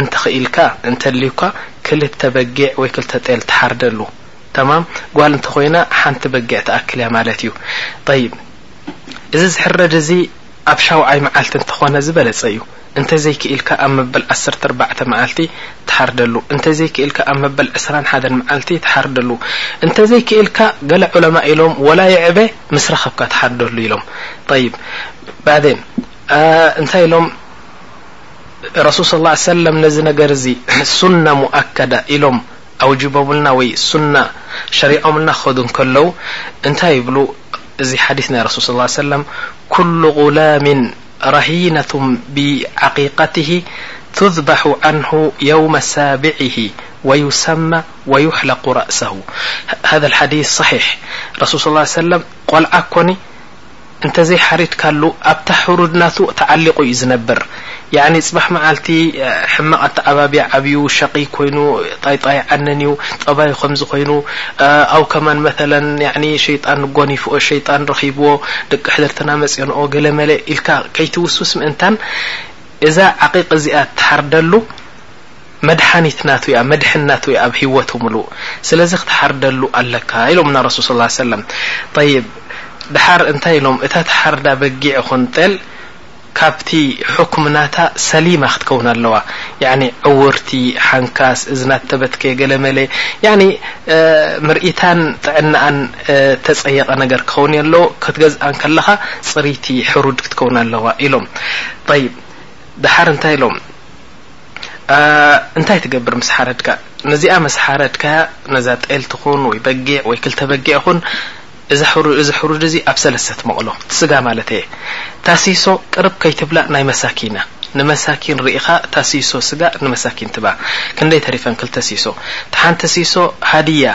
A: እንተክኢልካ እንተልዩካ ክልተ በጊዕ ወይ ክልተ ጤል ትሓርደሉ ተማም ጓል እንተኾይና ሓንቲ በጊዕ ትኣክል እያ ማለት እዩ ጠይብ እዚ ዝሕረድ እዚ ኣብ ሻውዓይ መዓልቲ እንተኾነ ዝበለፀ እዩ እንተዘይክኢልካ ኣብ መበል ዓሰርተ ኣርባዕተ መዓልቲ ትሓርደሉ እንተዘይክኢልካ ኣብ መበል ዕስራን ሓደን መዓልቲ ትሓርደሉ እንተዘይክኢልካ ገለ ዑለማ ኢሎም ወላ ይዕበ ምስ ረኸብካ ትሓርደሉ ኢሎም ጠይብ ባዕዴን እንታይ ኢሎም ረሱል ስ ሰለም ነዚ ነገር እዚ ሱና ሙኣከዳ ኢሎም أوجبملنا و سنة شريعملنا خد كلو نت يبل حديث رسول صلى اله عيه وسلم كل غلام رهينة بعقيقته تذبح عنه يوم سابعه ويسمى ويحلق رأسه هذا الحديث صحيح رسول صلى اه عيه وسلم لكن እንተዘይሓሪድካሉ ኣብታ ሕሩድ ናቱ ተዓሊቑ እዩ ዝነብር ያኒ ፅባሕ መዓልቲ ሕማቕ ኣተዓባብያ ዓብዩ ሸቒይ ኮይኑ ጣይጣይ ዓነን እዩ ጠባዩ ከምዚ ኮይኑ ኣው ከማን መተለን ያኒ ሸይጣን ጎኒፍኦ ሸይጣን ረኺብዎ ደቂ ሕድርትና መፅዮንኦ ገለመለ ኢልካ ከይትውስውስ ምእንታን እዛ ዓቒቕ እዚኣ ትሓርደሉ መድሓኒት ናቱ እያ መድሕን ናቱ እያ ኣብ ሂወቱ ምሉእ ስለዚ ክትሓርደሉ ኣለካ ኢሎምና ረሱል ሰለላሁ ዓለይሂ ወሰለም ጠይብ ድሓር እንታይ ኢሎም እታ ትሓርዳ በጊዕ ይኹን ጤል ካብቲ ሑክም ናታ ሰሊማ ክትከውን ኣለዋ ያኒ ዕውርቲ ሓንካስ እዝና እተበትከ ገለመለ ያኒ ምርኢታን ጥዕናኣን እተጸየቀ ነገር ክኸውን የለዎ ክትገዝኣ ከለኻ ጽሪቲ ሕሩድ ክትከውን ኣለዋ ኢሎም ጠይብ ድሓር እንታይ ኢሎም እንታይ ትገብር ምስ ሓረድካ ነዚኣ ምስ ሓረድካያ ነዛ ጤል ትኹን ወይ በጊዕ ወይ ክልተ በጊዕ ይኹን እዚ ሕሩድ እዚ ኣብ ሰለስተ ትመቕሎ እቲ ስጋ ማለተይ እየ እታ ሲሶ ቅርብ ከይትብላ ናይ መሳኪን እያ ንመሳኪን ርኢኻ እታ ሲሶ ስጋ ንመሳኪን ትባ ክንደይ ተሪፈን ክልተ ሲሶ እታ ሓንቲ ሲሶ ሃድያ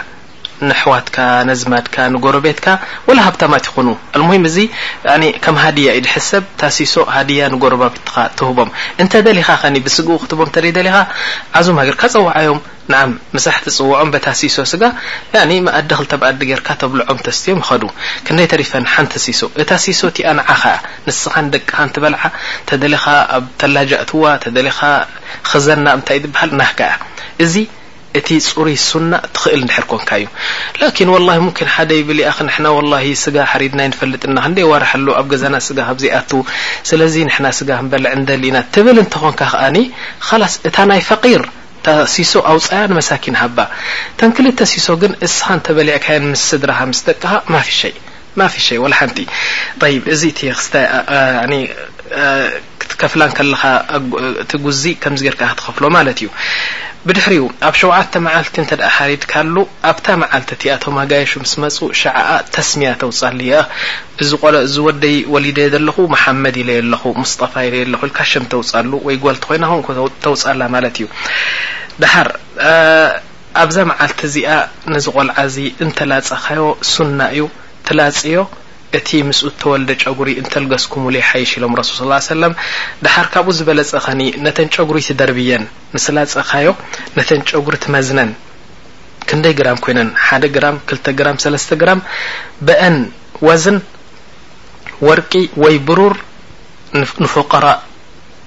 A: ነሕዋትካ ነዝማድካ ንጎረቤትካ ወላ ሃብታማት ይኩኑ ኣልሙሂም እዚ ያኒ ከም ሃድያ እዩ ድሕሰብ እታ ሲሶ ሃድያ ንጎረባብትካ ትህቦም እንተ ደሊካ ከኒ ብስግኡ ክትቦም ተደይ ደሊካ ዓዙም ሃገርካ ጸውዓዮም ንዓም ምሳሕ ትጽውዖም በታ ሲሶ ስጋ ያኒ መኣዲ ክልተ መኣዲ ገርካ ተብልዖም ተስትዮም ይከዱ ክንደይ ተሪፈን ሓንቲ ሲሶ እታ ሲሶ እቲኣ ንዓካ ንስካን ደቅካን ትበልዓ ተደሊካ ኣብ ተላጃ እትዋ ተደሊካ ክዘና እንታይ ድብሃል ናህካ እያ እዚ እቲ ጽሩይ ሱና ትኽእል እንድሕር ኮንካ እዩ ላኪን ወላሂ ሙምኪን ሓደ ይብል ያኣኺ ንሕና ወላሂ ስጋ ሓሪድና ኣይንፈልጥን ኢና ክንደይ ኣዋርሕ ኣሎ ኣብ ገዛና ስጋ ካብ ዘይኣቱ ስለዚ ንሕና ስጋ ክንበልዕ ንደሊ ኢና ትብል እንተኾንካ ከኣኒ ኻላስ እታ ናይ ፈቂር እታ ሲሶ ኣውጻያ ንመሳኪን ሃባ እተን ክልተ ሲሶ ግን እስኻ እንተበሊዕካየን ምስ ስድራኻ ምስ ደቅኻ ማፊ ሸይ ማፊ ሸይ ወላ ሓንቲ ጠይብ እዚ እቲ ክስታይ ያኣኒ ክትከፍላ እንከለኻ እቲ ጉዚ ከምዚ ጌርካ ኢኻ ትኸፍሎ ማለት እዩ። ብድሕሪኡ ኣብ ሸውዓተ መዓልቲ እንተ ሓሪድካሉ ኣብታ መዓልቲ እቲኣ እቶም ኣጋይሹ ምስ መጹ ሽዕኣ ተስምያ ተውጻሉ እያ። እዚ ቆልዕ እዚ ወደይ ወሊደዮ ዘለኹ መሓመድ ኢለዮ ኣለኹ፣ ሙስጠፋ ኢለዮ ኣለኹ ኢልካ ሽም ተውጻሉ ወይ ጓል ተኾይና ከምኡ ተውጻላ ማለት እዩ። ደሓር ኣብዛ መዓልቲ እዚኣ ነዚ ቆልዓ እዚ እንተ ላጸኻዮ ሱና እዩ ትላጽዮ እቲ ምስኡ እተወልደ ጨጉሪ እንተልገስኩሙሉ ይሓይሽ ኢሎም ረሱል ሰለላሁ ሰለም ደሓር ካብኡ ዝበለጸ ኸኒ ነተን ጨጉሪ ትደርብየን ምስ ላጸኻዮ ነተን ጨጉሪ ትመዝነን ክንደይ ግራም ኮይነን ሓደ ግራም ክልተ ግራም ሰለስተ ግራም በእን ወዝን ወርቂ ወይ ብሩር ንፎቀራእ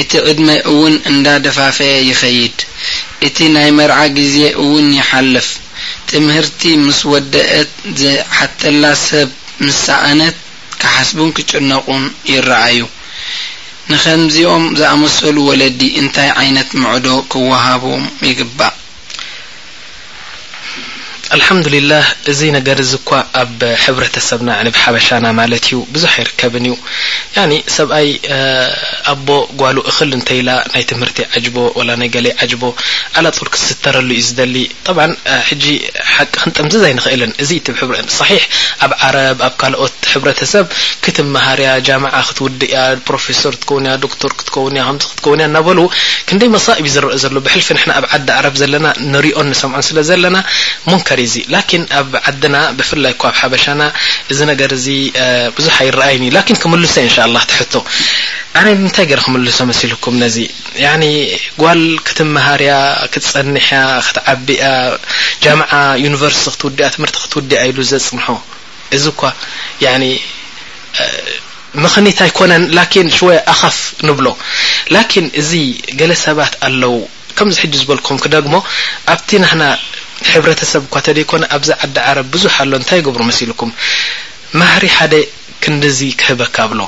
A: እቲ
B: ዕድመ እውን እንዳ ደፋፈኤ ይኸይድ እቲ ናይ መርዓ ግዜ እውን ይሓልፍ ትምህርቲ ምስ ወደእት ዝሓተላ ሰብ ምስ ሰኣነት ክሓስቡን ክጭነቁን ይረኣዩ ንኸምዚኦም ዝኣመሰሉ ወለዲ እንታይ ዓይነት ምዕዶ ክወሃቦም ይግባእ።
A: ኣልሓምዱሊላህ እዚ ነገር እዚ እኳ ኣብ ሕብረተሰብና ያኒ ብሓበሻና ማለት እዩ ብዙሕ ኣይርከብን እዩ ያኒ ሰብኣይ ኣቦ ጓሉ እኽል እንተ ኢላ ናይ ትምህርቲ ይዓጅቦ ወላ ናይ ገለ ይዓጅቦ ኣላጡል ክስተረሉ እዩ ዝደሊ ጠብዓ ሕጂ ሓቂ ክንጥምዝዝ ኣይንኽእልን እዚ እቲ ሳሒሕ ኣብ ዓረብ ኣብ ካልኦት ሕብረተሰብ ክትመሃር እያ ጃምዓ ክትውድእ እያ ፕሮፌሶር ክትከውን እያ ዶክቶር ክትከውን እያ ክትከውን እያ እናበሉ ክንደይ መሳኢብ እዩ ዝረእ ዘሎ ብሕልፊ ንሕና ኣብ ዓዲ ዓረብ ዘለና ንሪኦን ንሰምዖን ስለ ዘለና ሙንከር እዩ እዚ ላኪን ኣብ ዓድና ብፍላይ እኳ ኣብ ሓበሻና እዚ ነገር እዚ ብዙሕ ኣይረኣይን እዩ ላኪን ክምልሶ እንሻ ኣላ እቲ ሕቶ ኣነ እንታይ ገይረ ክምልሶ መሲልኩም ነዚ ያኒ ጓል ክትመሃር እያ ክትፀንሕ እያ ክትዓቢ እያ ጃምዓ ዩኒቨርሲቲ ክትውድኣ ትምህርቲ ክትውድኣ ኢሉ ዘፅንሖ እዚ እኳ ያኒ ምኽኒት ኣይኮነን ላኪን ሽወያ ኣኸፍ ንብሎ ላኪን እዚ ገለ ሰባት ኣለው ከምዚ ሕጂ ዝበልኩም ክደግሞ ኣብቲ ናህና ሕብረተሰብ እኳ ተደይኮነ ኣብዚ ዓዲ ዓረብ ብዙሕ ኣሎ እንታይ ይገብሩ መሲልኩም ማህሪ ሓደ ክንድዚ ክህበካ ኣብሎ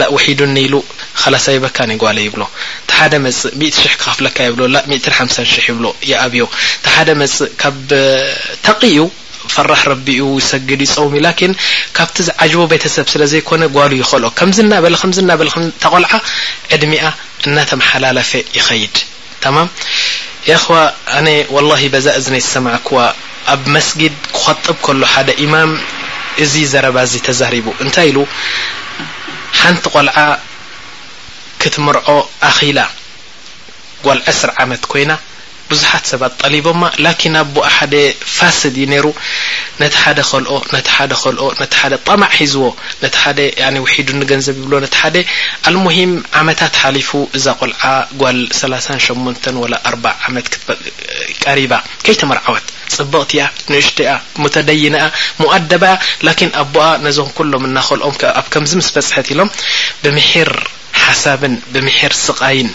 A: ላእ ውሒዱኒ ኢሉ ኸላስ ኣይበካን እዩ ጓለይ ይብሎ ተሓደ መጽእ ሚእቲ ሽሕ ክኸፍለካ ይብሎ ላእ ሚእትን ሓምሳን ሽሕ ይብሎ ይኣብዮ ተሓደ መጽእ ካብ ተቒ እዩ ፈራሕ ረቢ እዩ ይሰግድ ይጸውም እዩ ላኪን ካብቲ ዝዓጅቦ ቤተሰብ ስለ ዘይኮነ ጓሉ ይኸልኦ ከምዚ እናበለ ከምዚ እናበለ እታ ቆልዓ ዕድሚኣ እናተመሓላለፈ ይኸይድ ተማም የእኽዋ ኣነ ወላሂ በዛ እዝነይ ዝሰማዕክዋ ኣብ መስጊድ ክኸጥብ ከሎ ሓደ ኢማም እዚ ዘረባ እዚ ተዛሪቡ እንታይ ኢሉ ሓንቲ ቆልዓ ክትምርዖ ኣኺላ ጓል ዕስራ ዓመት ኮይና ብዙሓት ሰባት ጠሊቦማ ላኪን ኣቡኣ ሓደ ፋስድ እዩ ነይሩ ነቲ ሓደ ከልኦ ነቲ ሓደ ከልኦ ነቲ ሓደ ጠማዕ ሒዝዎ ነቲ ሓደ ያኒ ውሒዱኒ ገንዘብ ይብሎ ነቲ ሓደ ኣልሙሂም ዓመታት ሓሊፉ እዛ ቆልዓ ጓል ሰላሳን ሸሞንተን ወላ ኣርባዓ ዓመት ክትበቅእ ቀሪባ ከይተመርዓወት ጽብቕቲ እያ ንእሽቶ እያ ሙተደይና እያ ሙኣደባ እያ ላኪን ኣቡኣ ነዞም ኩሎም እናኸልኦም ኣብ ከምዚ ምስ በጽሐት ኢሎም ብምሒር ሓሳብን ብምሒር ስቓይን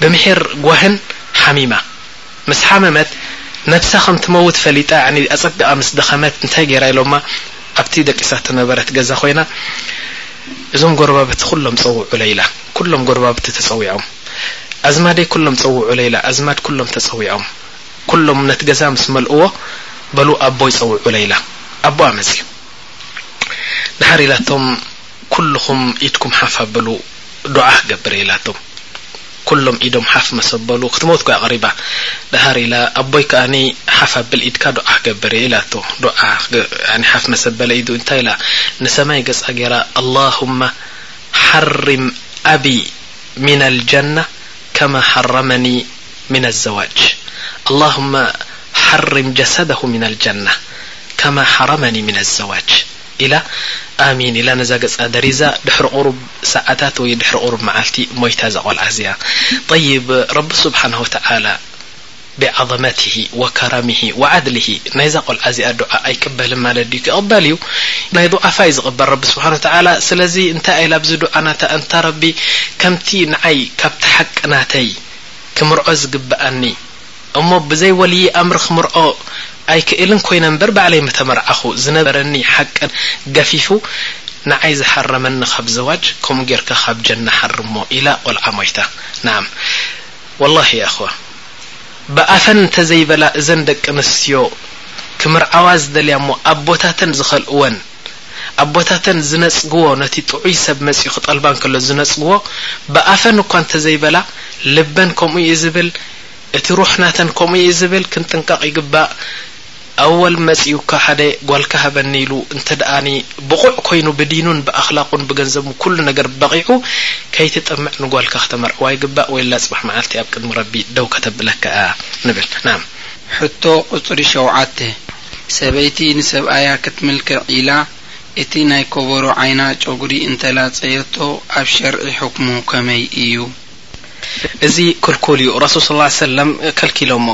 A: ብምሒር ጓህን ሓሚማ። ምስ ሓመመት ነብሳ ከም ትመውት ፈሊጣ ያዕኒ ኣጸቢቓ ምስ ደኸመት እንታይ ገይራ ኢሎማ ኣብቲ ደቂሳቶ ነበረት ገዛ ኮይና እዞም ጎረባብቲ ኩሎም ጸውዑለይ ኢላ። ኩሎም ጎረባብቲ ተጸዊዖም። ኣዝማደይ ኩሎም ጸውዑለይ ኢላ ኣዝማድ ኩሎም ተጸዊዖም። ኩሎም ነቲ ገዛ ምስ መልእዎ በሉ ኣቦይ ጸውዑለይ ኢላ ኣቦኣ መጺኡ። ደሓር ኢላቶም። ኩሉኹም ኢድኩም ሓፍ ኣብሉ ዱዓ ክገብር እየ ኢላቶም ኩሎም ኢዶም ሓፍ መስ ኣበሉ ክትመውት ኮያ ቀሪባ ደሃር ኢላ ኣቦይ ከኣ ሓፍ ኣብል ኢድካ ዱዓ ክገብር እየ ኢላቶ ዱዓ ሓፍ መስ ኣበለ ኢዱ እንታይ ኢላ ንሰማይ ገጻ ጌራ ኣላሁመ ሓሪም ኣቢ ሚን ኣልጀና ከማ ሓረመኒ ሚን ኣዘዋጅ ኣላሁመ ሓሪም ጀሰደሁ ሚን ኣልጀና ከማ ሓረመኒ ሚን ኣዘዋጅ ኢላ ኣሚን ኢላ ነዛ ገጻ ደሪዛ ድሕሪ ቁሩብ ሰዓታት ወይ ድሕሪ ቁሩብ መዓልቲ ሞይታ እዛ ቆልዓ እዚኣ ጠይብ ረቢ ሱብሓነሁ ወተዓላ ቢዓዘመቲሂ ወከረሚሂ ወዓድሊሂ ናይዛ ቆልዓ እዚኣ ዱዓ ኣይቅበልን ማለት ድዩ ክቅበል እዩ ናይ ዱዓፋ እዩ ዝቅበል ረቢ ሱብሓነሁ ወተዓላ ስለዚ እንታይ ኢላ ኣብዚ ዱዓ ናታ ኣንታ ረቢ ከምቲ ንዓይ ካብቲ ሓቂ ናተይ ክምርዖ ዝግበኣኒ እሞ ብዘይ ወልዪ ኣምር ክምርዖ ኣይክእልን ኮይነ እምበር ባዕለይ ምተመርዓኹ ዝነበረኒ ሓቂ ገፊፉ ንዓይ ዝሓረመኒ ካብ ዘዋጅ ከምኡ ጌርካ ካብ ጀና ሓርሞ ኢላ ቆልዓ ሞይታ ናዓም ወላሂ ያኣኽዋ ብኣፈን እንተዘይበላ እዘን ደቂ ኣንስትዮ ክምርዓዋ ዝደልያ እሞ ኣቦታተን ዝኸልእወን ኣቦታተን ዝነጽግዎ ነቲ ጥዑይ ሰብ መጽዩ ክጠልባ እንከሎ ዝነጽግዎ ብኣፈን እኳ እንተዘይበላ ልበን ከምኡ እዩ ዝብል እቲ ሩሕ ናተን ከምኡ ኢዩ ዝብል ክንጥንቀቅ ይግባእ ኣወል መጺኡካ ሓደ ጓልካ ሃበኒ ኢሉ እንተ ደኣኒ ብቁዕ ኮይኑ ብዲኑን ብኣክላቁን ብገንዘቡን ብኩሉ ነገር በቂዑ ከይትጥምዕ ንጓልካ ክተመርዕዋ ይግባእ ወይላ ጽባሕ መዓልቲ ኣብ ቅድሚ ረቢ ደው ከተብለካ ኢያ ንብል ናም
B: ሕቶ ቁጽሪ ሸውዓተ፣ ሰበይቲ ንሰብኣያ ክትምልክዕ ኢላ እቲ ናይ ኮቦሮ ዓይና ጨጉሪ እንተላጸየቶ ኣብ ሸርዒ ሕክሙ ከመይ ኢዩ?
A: እዚ ክልኩል እዩ ረሱል ስለ ላሁ ሰለም ከልኪሎሞ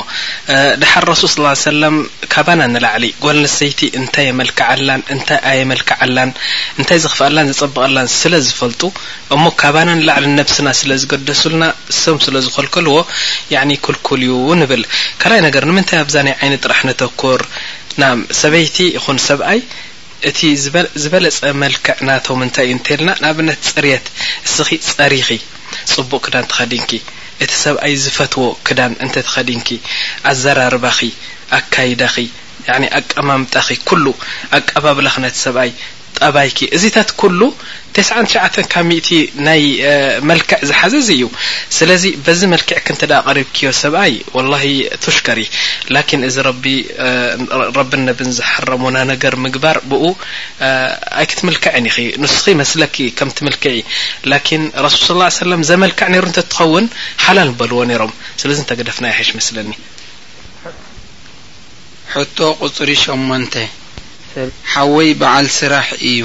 A: ደሓር ረሱል ስለ ላሁ ሰለም ካባና ንላዕሊ ጓል ኣንስተይቲ እንታይ የመልክዓላን እንታይ ኣየመልክዓላን እንታይ ዘኽፍኣላን ዘጸብቐላን ስለ ዝፈልጡ እሞ ካባና ንላዕሊ ንነብስና ስለ ዝገደሱልና እሶም ስለ ዝኸልከልዎ ያኒ ክልኩል እዩ ንብል ካልኣይ ነገር ንምንታይ ኣብዛ ናይ ዓይኒ ጥራሕ ነተኩር ናም ሰበይቲ ይኹን ሰብኣይ እቲ ዝበለጸ መልክዕ ናቶም እንታይ እዩ እንተልና ንኣብነት ጽርየት እስኺ ጸሪኺ ጽቡቅ ክዳን ተኸዲንኪ እቲ ሰብኣይ ዝፈትዎ ክዳን እንተተኸዲንኪ ኣዘራርባኺ ኣካይዳኺ ኣቀማምጣኺ ኩሉ ኣቀባብላኺ ነቲ ሰብኣይ ጠባይኪ እዚታት ኩሉ ተስዓን ትሽዓተን ካብ ሚእቲ ናይ መልክዕ ዝሓዘ እዚ እዩ ስለዚ በዚ መልኪዕኪ እንተ ቀሪብክዮ ሰብኣይ ወላሂ ቱሽከሪ ላኪን እዚ ረቢ ረብን ነብን ዝሓረሙና ነገር ምግባር ብኡ ኣይክትምልክዕን ኢኺ ንስኺ መስለኪ ከም ትምልክዒ ላኪን ረሱል ሰለላሁ ዓለይሂ ወሰለም ዘመልክዕ ነይሩ እንተ ትኸውን ሓላል ምበልዎ ነይሮም ስለዚ እንተ ገደፍናያ ይሓይሽ መስለኒ
B: ሕቶ ቁጽሪ ሸሞንተ፣ ሓወይ በዓል ስራሕ ኢዩ፣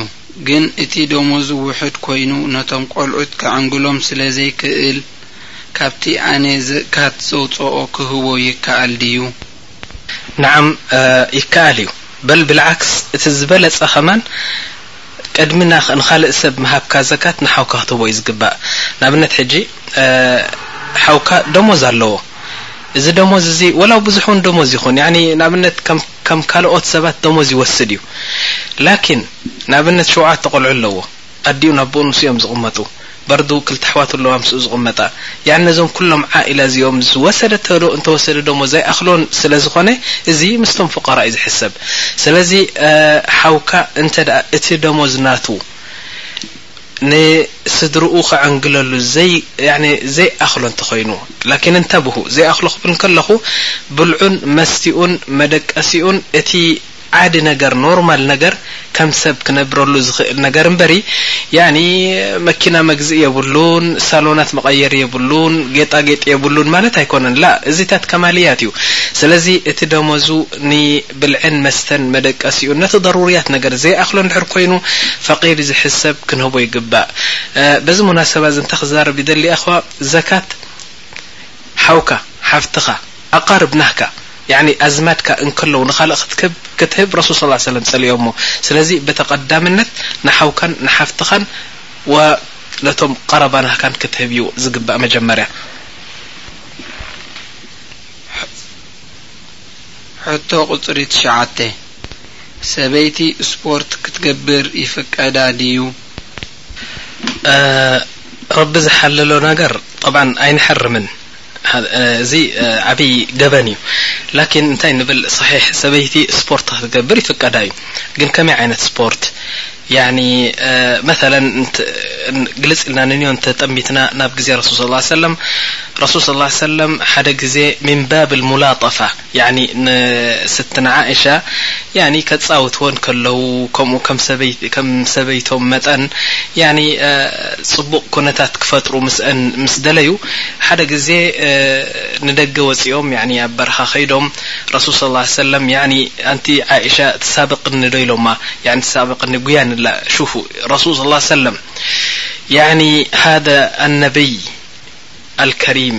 B: ግን እቲ ደሞዙ ውሑድ ኮይኑ ነቶም ቆልዑት ከዕንግሎም ስለ ዘይክእል ካብቲ ኣነ ዘእካት ዘውጽኦ ክህቦ ይከኣል ድዩ?
A: ነዓም ይከኣል እዩ በል ብልዓክስ እቲ ዝበለጸ ከማን። ቅድሚ ንኻልእ ሰብ ምሃብካ ዘካት ንሓውካ ክትህቦ እዩ ዝግባእ ንኣብነት ሕጂ ሓውካ ደሞዝ ኣለዎ እዚ ደሞዝ እዚ ወላ ብዙሕ ውን ደሞዝ ይኹን ያኒ ንኣብነት ከም ካልኦት ሰባት ደሞዝ ይወስድ እዩ ላኪን ንኣብነት ሸውዓተ ቆልዑ ኣለዎ ኣዲኡን ኣቡኡን ምስኡ እዮም ዝቕመጡ በርዱ ክልተ ኣሕዋት ኣለዋ ምስኡ ዝቅመጣ ያኒ ነዞም ኩሎም ዓእ ኢላ እዚኦም ዝወሰደቶ ዶ እንተወሰደ ደሞዝ ኣይኣክሎን ስለ ዝኮነ እዚ ምስቶም ፉቀራ እዩ ዝሕሰብ ስለዚ ሓውካ እንተ እቲ ደሞዝ ናቱ ንስድርኡ ከዕንግለሉ ዘይኣክሎ እንተኮይኑ ላኪን እንተብሁ ዘይኣክሎ ክብል ከለኩ ብልዑን መስቲኡን መደቀሲኡን እቲ ዓዲ ነገር ኖርማል ነገር ከም ሰብ ክነብረሉ ዝኽእል ነገር እምበሪ ያኒ መኪና መግዝኢ የብሉን ሳሎናት መቐየሪ የብሉን ጌጣጌጥ የብሉን ማለት ኣይኮነን ላእ እዚታት ከማልያት እዩ ስለዚ እቲ ደሞዙ ንብልዕን መስተን መደቀሲኡን ነቲ ضሩርያት ነገር ዘይኣኽሎ እንድሕር ኮይኑ ፈቂድ ዝሕሰብ ክንህቦ ይግባእ በዚ ሙናሰባ እዚ እንታይ ክዛረብ ይደሊ ኣኽዋ ዘካት ሓውካ ሓፍትኻ ኣቃርብ ናህካ ያኒ ኣዝማድካ እንክለው ንኻልእ ክትክብ ክትህብ ረሱል ሰለላሁ ሰለም ጸሊኦሞ ስለዚ ብተቀዳምነት ንሓውካን ንሓፍትኻን ወ ነቶም ቀረባ ናህካን ክትህብ እዩ ዝግባእ መጀመርያ።
B: ሕቶ ቁጽሪ ትሽዓተ፣ ሰበይቲ ስፖርት ክትገብር ይፍቀዳ ድዩ?
A: ረቢ ዝሓለሎ ነገር ጠብዓን ኣይንሕርምን። እዚ ዓቢ ገበን እዩ ላኪን እንታይ ንብል ሰሒሕ ሰበይቲ ስፖርት ክትገብር ይፍቀዳ እዩ ግን ከመይ ዓይነት ስፖርት ያኒ መተለ ግልጽ ኢልና ንንዮ እንተ ጠሚትና ናብ ግዜ ረሱል ስ ሰለም ረሱል ስ ሰለም ሓደ ግዜ ሚን ባብ ልሙላጠፋ ያኒ ንስትና ዓእሻ ያኒ ከጻውትወን ከለዉ ከምኡ ከም ሰበይ ከም ሰበይቶም መጠን ያኒ ጽቡቕ ኩነታት ክፈጥሩ ምስእን ምስ ደለዩ ሓደ ግዜ ንደገ ወጺኦም ያኒ ኣብ በረኻ ከይዶም ረሱል ሰለላሁ ዓለይሂ ወሰለም ያኒ ኣንቲ ዓእሻ ትሳብቕኒ ዶ ኢሎማ ያኒ ትሳብቕኒ ጉያኒ እላ ሹፉ ረሱል ሰለላሁ ዓለይሂ ወሰለም ያኒ ሃደ ኣነብይ ኣልከሪም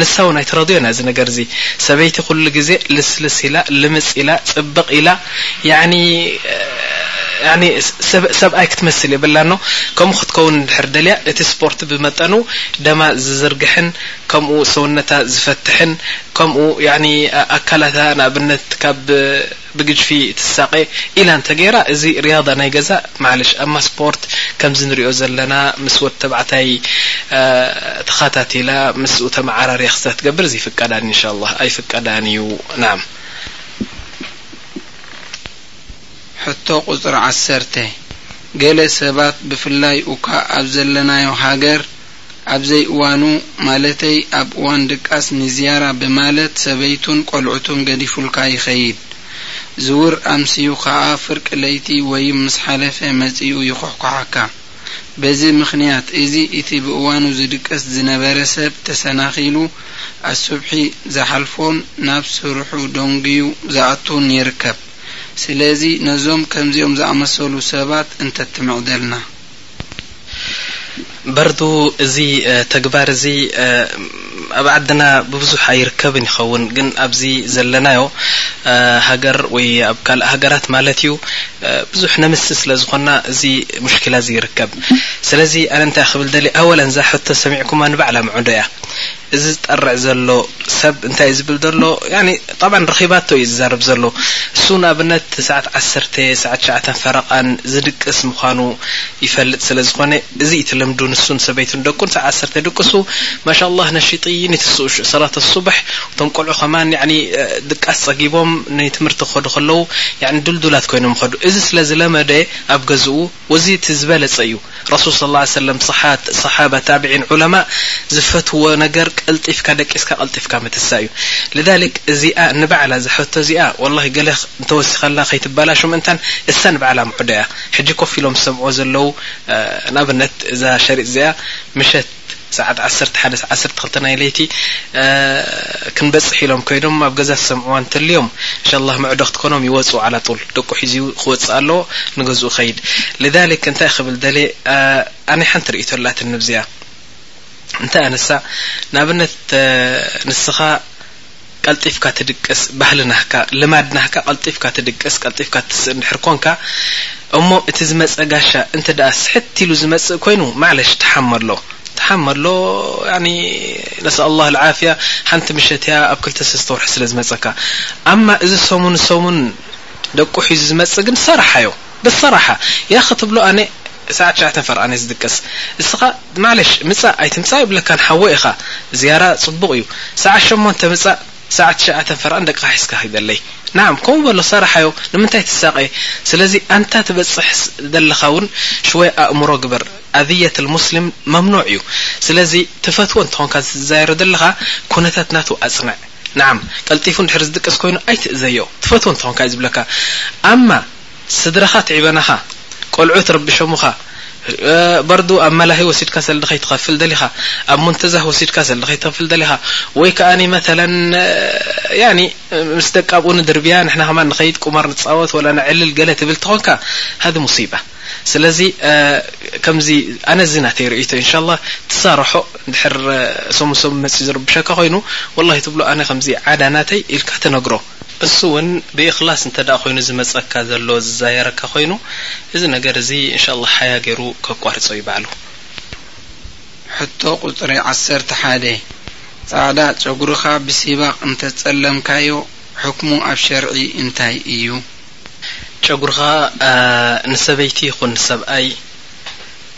A: ንሳ ውን ኣይትረድዮን እያ እዚ ነገር እዚ ሰበይቲ ኩሉ ግዜ ልስልስ ኢላ ልምጽ ኢላ ጽብቅ ኢላ ያኒ ሰብኣይ ክትመስል የብላኖ ከምኡ ክትከውን እንድሕር ደልያ እቲ ስፖርት ብመጠኑ ደማ ዝዝርግሕን ከምኡ ሰውነታ ዝፈትሕን ከምኡ ያኒ ኣካላታ ንኣብነት ካብ ብግጅፊ ትሳቀ ኢላ እንተ ገይራ እዚ ርያዳ ናይ ገዛ ማዕለሽ ኣማ ስፖርት ከምዚ ንሪኦ ዘለና ምስ ወድ ተባዕታይ ተኻታቲላ ምስኡ ተማዓራርያ ክስተ ትገብር እዚ ይፍቀዳን ኢዩ ኢንሻላህ ኣይፍቀዳን ኢዩ ናም
B: ሕቶ ቁጽሪ ዓሰርተ ገለ ሰባት ብፍላይ ኡካ ኣብ ዘለናዮ ሃገር ኣብ ዘይእዋኑ ማለተይ ኣብ እዋን ድቃስ ንዝያራ ብማለት ሰበይቱን ቆልዑቱን ገዲፉልካ ይኸይድ። ዝውር ኣምስዩ ከኣ ፍርቂ ለይቲ ወይም ምስ ሓለፈ መጺኡ ይኹሕኩሓካ። በዚ ምኽንያት እዚ እቲ ብእዋኑ ዝድቅስ ዝነበረ ሰብ ተሰናኺሉ ኣሱብሒ ዝሓልፎን ናብ ስርሑ ደንጉዩ ዝኣቱን ይርከብ። ስለዚ ነዞም ከምዚኦም ዝኣመሰሉ ሰባት እንተትምዕደልና።
A: በርዱ እዚ ተግባር እዚ ኣብ ዓድና ብብዙሕ ኣይርከብን ይኸውን ግን ኣብዚ ዘለናዮ ሃገር ወይ ኣብ ካልእ ሃገራት ማለት እዩ ብዙሕ ነምሲ ስለ ዝኾና እዚ ሙሽኪላ እዚ ይርከብ። ስለዚ ኣነ እንታይ ክብል ደልየ ኣወለን እዛ ሕቶ ሰሚዕኩማ ንባዕላ ምዕዶ እያ። እዚ ዝጠርዕ ዘሎ ሰብ እንታይ እዩ ዝብል ዘሎ ያኒ ጠብዓን ረኺባቶ እዩ ዝዛረብ ዘሎ እሱ ንኣብነት ሰዓት ዓሰርተ ሰዓት ትሽዓተን ፈረቓን ዝድቅስ ምዃኑ ይፈልጥ ስለ ዝኾነ እዚ እዩ እቲ ልምዱ ንሱን ሰበይቱን ደቁን ሰዓት ዓሰርተ ይድቅሱ ማሻላህ ነሺጥይን ይትስኡ ሰላት ሱብሕ እቶም ቆልዑ ከማን ያኒ ድቃስ ጸጊቦም ንትምህርቲ ክኸዱ ከለዉ ያኒ ድልዱላት ኮይኖም ይኸዱ እዚ ስለ ዝለመደ ኣብ ገዝኡ ወዚ እቲ ዝበለጸ እዩ ረሱል ሰለላሁ ዓለይሂ ወሰለም ሰሓት ሰሓባ ታቢዒን ዑለማእ ዝፈትዎ ነገር ቀልጢፍካ ደቂስካ ቀልጢፍካ ምትሳእ እዩ ለዛሊክ እዚኣ ንባዕላ እዛ ሕቶ እዚኣ ወላሂ ገለ እንተወሲኻላ ከይትበላሾ ምእንታን እሳ ንባዕላ ምዕዶ እያ ሕጂ ኮፍ ኢሎም ዝሰምዕዎ ዘለዉ ንኣብነት እዛ ሸሪጥ እዚኣ ምሸት ሰዓት ዓሰርተ ሓደ ዓሰርተ ክልተ ናይ ለይቲ ክንበጽሕ ኢሎም ከይዶም ኣብ ገዛ ዝሰምዕዋ እንተልዮም እንሻላህ ምዕዶ ክትኮኖም ይወጹ ዓላ ጡል ደቁ ሒዙ ክወጽእ ኣለዎ ንገዝኡ ከይድ ልዛሊክ እንታይ ክብል ደልየ ኣነ ሓንቲ ርእይቶ ኣላትኒ ብዚኣ እንታይ ኣነሳ ንኣብነት ንስኻ ቀልጢፍካ ትድቅስ ባህሊ ናህካ ልማድ ናህካ ቀልጢፍካ ትድቅስ ቀልጢፍካ ትስእን ድሕር ኮንካ እሞ እቲ ዝመጸ ጋሻ እንተ ደኣ ስሕት ኢሉ ዝመጽእ ኮይኑ ማዕለሽ ተሓመሎ ተሓመሎ ያኒ ነስኣል ኣላህ ኣልዓፍያ ሓንቲ ምሸት እያ ኣብ ክልተ ሰለስተ ወርሒ ስለ ዝመጸካ ኣማ እዚ ሰሙን ሰሙን ደቁ ሒዙ ዝመጽእ ግን ሰራሓዮ ብሰራሓ ያክ ትብሎ ኣነ ሰዓት ትሽዓተ ፈርቃን እየ ዝድቅስ እስኻ ማዕለሽ ምጻእ ኣይትምጻእ ይብለካን ሓወይ ኢኻ ዝያራ ጽቡቅ እዩ ሰዓት ሸሞንተ ምጻእ ሰዓት ትሽዓተ ፈርቃን ደቅኻ ሒዝካ ኪደለይ ናዓም ከምኡ በሎ ሰራሓዮ ንምንታይ ትሳቀ ስለዚ ኣንታ ትበጽሕ ዘለኻ ውን ሽወይ ኣእምሮ ግበር ኣዝየት ልሙስልም መምኑዕ እዩ ስለዚ ትፈትዎ እንተኾንካ ነቲ ትዛየሮ ዘለኻ ኩነታት ናቱ ኣጽንዕ ናዓም ቀልጢፉ እንድሕር ዝድቅስ ኮይኑ ኣይትእዘዮ ትፈትዎ እንተኾንካ እዩ ዝብለካ ኣማ ስድራኻ ትዒበናኻ ቆልዑት ረብሾሙኻ በርዱ ኣብ መላሂ ወሲድካ ሰልዲ ከይትኸፍል ደሊኻ ኣብ ሙንተዛህ ወሲድካ ሰልዲ ከይትኸፍል ደሊኻ ወይ ከኣኒ መተለን ያኒ ምስ ደቂ ኣብኡ ንድርብያ ንሕና ከማን ንኸይድ ቁማር ንጻወት ወላ ነዕልል ገለ ትብል ተኾንካ ሃዚ ሙሲባ ስለዚ ከምዚ ኣነ እዚ ናተይ ርእይቶ ኢንሻላ ትሳርሖ ድሕር ሰሙን ሰሙን መጺ ዝርብሸካ ኮይኑ ወላሂ ትብሎ ኣነ ከምዚ ዓዳ ናተይ ኢልካ ትነግሮ እሱ እውን ብኢኽላስ እንተድኣ ኮይኑ ዝመጸካ ዘሎ ዝዛየረካ ኮይኑ እዚ ነገር እዚ እንሻላህ ሓያ ገይሩ ከቋርጾ እዩ ባዕሉ።
B: ሕቶ ቁጽሪ ዓሰርተ ሓደ ጻዕዳ ጨጉርኻ ብሲባቕ እንተጸለምካዮ ሕክሙ ኣብ ሸርዒ እንታይ እዩ?
A: ጨጉርኻ ንሰበይቲ ይኹን
B: ንሰብኣይ፣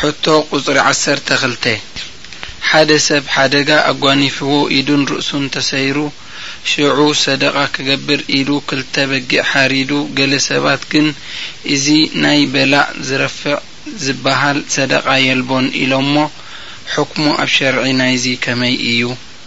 B: ሕቶ ቁጽሪ ዓሰርተ ክልተ፣ ሓደ ሰብ ሓደጋ ኣጓኒፍዎ ኢዱን ርእሱን ተሰይሩ ሽዑ ሰደቓ ክገብር ኢሉ ክልተ በጊዕ ሓሪዱ ገለ ሰባት ግን እዚ ናይ በላዕ ዝረፍዕ ዝበሃል ሰደቓ የልቦን ኢሎሞ ሕክሙ ኣብ ሸርዒ ናይዚ ከመይ እዩ?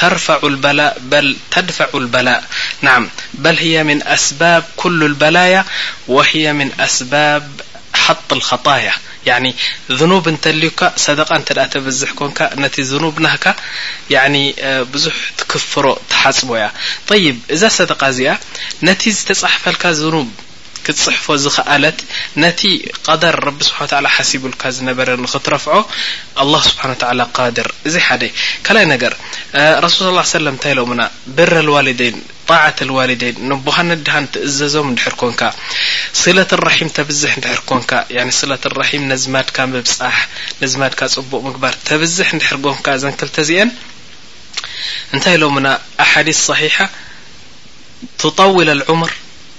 A: ተርፈዑ ልበላእ በል ተድፈዑ ልበላእ ናዓም በል ህየ ምን ኣስባብ ኩሉ ልበላያ ወህየ ምን ኣስባብ ሐጥ ልኸጣያ ያኒ ዝኑብ እንተልዩካ ሰደቃ እንተ ተብዝሕ ኮንካ ነቲ ዝኑብ ናህካ ያኒ ብዙሕ ትክፍሮ ትሓጽቦ እያ ጠይብ እዛ ሰደቃ እዚኣ ነቲ ዝተጻሕፈልካ ዝኑብ ክትጽሕፎ ዝኸኣለት ነቲ ቐደር ረቢ ስብሓን ወተዓላ ሓሲቡልካ ዝነበረ ንኽትረፍዖ ኣላህ ስብሓን ወተዓላ ቓድር እዚ ሓደ ካልኣይ ነገር ረሱል ስ ላ ሰለም እንታይ ኢሎምና ብረ ልዋሊደይን ጣዓት ልዋሊደይን ነቦኻን ነድኻን ትእዘዞም እንድሕር ኮንካ ስለት ራሒም ተብዝሕ እንድሕር ኮንካ ያኒ ስለት ራሒም ነዝማድካ ምብጻሕ ነዝማድካ ጽቡቕ ምግባር ተብዝሕ እንድሕር ኮንካ እዘን ክልተ እዚአን እንታይ ኢሎምና ኣሓዲስ ሰሒሓ ትጠውል ልዑምር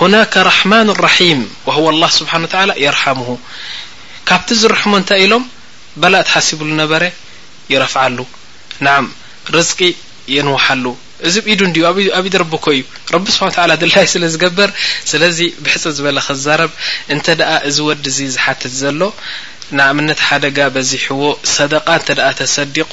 A: ሁናከ ራሕማን ራሒም ወሁወ ኣላህ ስብሓን ወተዓላ የርሓምሁ ካብቲ ዝርሕሞ እንታይ ኢሎም በላእ ተሓሲብሉ ነበረ ይረፍዓሉ ነዓም ርዝቂ የንውሓሉ እዚ ብ ኢዱ እንድዩ ኣብ ኢድ ረቢ እኮ እዩ ረቢ ስብሓን ወተዓላ ድላዩ ስለ ዝገበር ስለዚ ብሕጽር ዝበለ ክዛረብ እንተ ደኣ እዚ ወዲ እዚ ዝሓትት ዘሎ ንኣብነት ሓደጋ በዚሕዎ ሰደቃ እንተ ደኣ ተሰዲቁ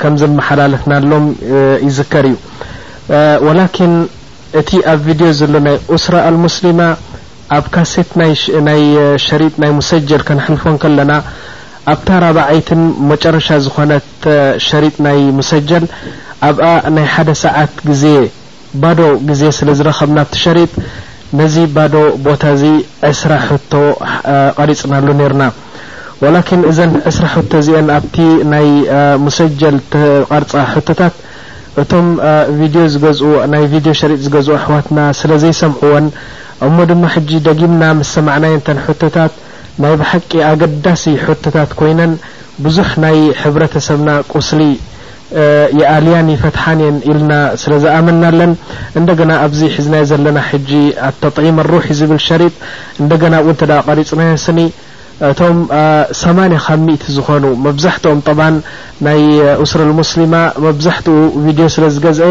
A: ከም ዘመሓላለፍናሎም ይዝከር እዩ ወላኪን እቲ ኣብ ቪድዮ ዘሎ ናይ ኡስራ ኣልሙስሊማ ኣብ ካሴት ናይ ሸሪጥ ናይ ሙሰጀል ከነሕልፎ እንከለና ኣብታ ራባዓይትን መጨረሻ ዝኾነት ሸሪጥ ናይ ሙሰጀል ኣብኣ ናይ ሓደ ሰዓት ግዜ ባዶ ግዜ ስለ ዝረኸብና ኣብቲ ሸሪጥ ነዚ ባዶ ቦታ እዚ ዕስራ ሕቶ ቐሪጽናሉ ኔርና። ወላኪን እዘን ዕስራ ሕቶ እዚኤን ኣብቲ ናይ ሙሰጀል ተቐርጻ ሕቶታት እቶም ቪድዮ ዝገዝኡ ናይ ቪድዮ ሸሪጥ ዝገዝኡ ኣሕዋትና ስለ ዘይሰምዕወን እሞ ድማ ሕጂ ደጊምና ምስ ሰማዕናየን እተን ሕቶታት ናይ ብሓቂ ኣገዳሲ ሕቶታት ኮይነን ብዙሕ ናይ ሕብረተሰብና ቁስሊ ይኣልያን ይፈትሓን እየን ኢልና ስለ ዝኣመንናለን እንደገና ኣብዚ ሒዝናዮ ዘለና ሕጂ ኣተጥዒም ኣሩሒ ዝብል ሸሪጥ እንደገና ኣብኡ እንተ ቀሪጽናዮ ስኒ እቶም ሰማንያ ካብ ሚእቲ ዝኾኑ መብዛሕትኦም ጠባን ናይ ኡስረ ልሙስሊማ መብዛሕትኡ ቪድዮ ስለ ዝገዝአ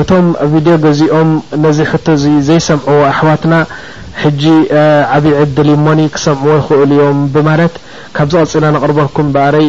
A: እቶም ቪድዮ ገዚኦም ነዚ ሕቶ እዚ ዘይሰምዕዎ ኣሕዋትና ሕጂ ዓቢ ዕድል እዩሞኒ ክሰምዕዎ ይኽእሉ እዮም ብማለት ካብዚ ቀጺልና ነቕርበልኩም እምበኣረይ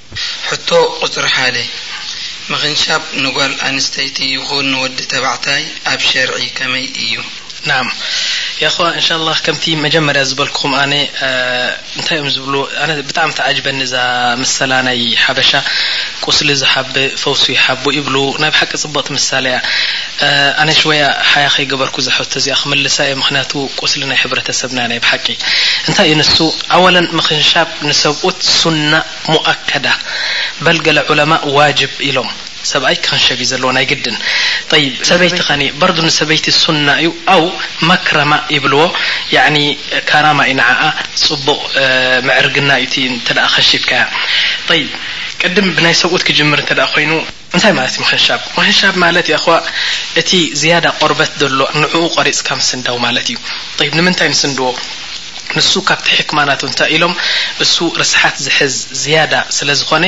A: ሕቶ
B: ቁጽሪ ሓደ፣ ምኽንሻብ ንጓል ኣንስተይቲ ይኹን ንወዲ ተባዕታይ ኣብ ሸርዒ ከመይ እዩ?
A: ናዓም ያኽዋ እንሻላህ ከምቲ መጀመርያ ዝበልኩኹም ኣነ እንታይ እዮም ዝብሉ ኣነ ብጣዕሚ ተዓጅበኒ እዛ ምሰላ ናይ ሓበሻ ቁስሊ ዝሓብ ፈውሱ ይሓብ ይብሉ ናይ ብሓቂ ጽብቕቲ ምሳለ እያ ኣነ ሽወያ ሓያ ከይገበርኩ እዛ ሕቶ እዚኣ ክምልሳ እየ ምኽንያቱ ቁስሊ ናይ ሕብረተሰብና እያ ናይ ብሓቂ እንታይ እዩ ንሱ ኣወለን ምኽንሻብ ንሰብኡት ሱና ሙኣከዳ በል ገለ ዑለማእ ዋጅብ ኢሎም ሰብኣይ ክኽንሸብ እዩ ዘለዎ ናይ ግድን ጠይብ ሰበይቲ ኸኒ በርዱ ንሰበይቲ ሱና እዩ ኣው መክረማ ይብልዎ ያዕኒ ካራማ እዩ ንዓኣ ጽቡቕ ምዕርግና እዩ እቲ እንተ ከንሺብካያ ጠይብ ቅድም ብናይ ሰብኡት ክጅምር እንተ ኮይኑ እንታይ ማለት እዩ ምሕንሻብ? ምሕንሻብ ማለት የእኽዋ እቲ ዝያዳ ቆርበት ዘሎ ንዕኡ ቆሪጽካ ምስንዳው ማለት እዩ። ጠይብ ንምንታይ ንስንድዎ? ንሱ ካብቲ ሕክማ ናቱ እንታይ ኢሎም እሱ ርስሓት ዝሕዝ ዝያዳ ስለ ዝኾነ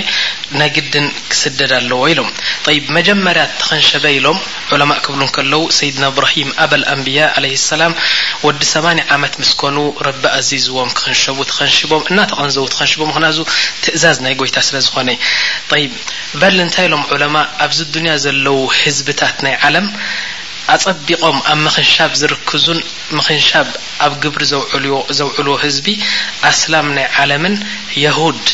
A: ናይ ግድን ክስደድ ኣለዎ ኢሎም። ጠይብ መጀመርያ ተኸንሸበ ኢሎም ዑለማእ ክብሉ እንከለዉ ሰይድና እብራሂም ኣበል ኣንብያ ዓለይሂ ሰላም ወዲ ሰማንያ ዓመት ምስ ኮኑ ረቢ ኣዚዝዎም ክኽንሸቡ ተኸንሽቦም እናተቐንዘዉ ተኸንሽቦም ምኽናዙ ትእዛዝ ናይ ጎይታ ስለ ዝኾነ። ጠይብ በል እንታይ ኢሎም ዑለማእ ኣብዚ ኣዱንያ ዘለዉ ህዝብታት ናይ ዓለም ኣጸቢቆም ኣብ ምኽንሻብ ዝርክዙን ምኽንሻብ ኣብ ግብሪ ዘውዕልዎ ዘውዕልዎ ህዝቢ ኣስላም ናይ ዓለምን የሁድ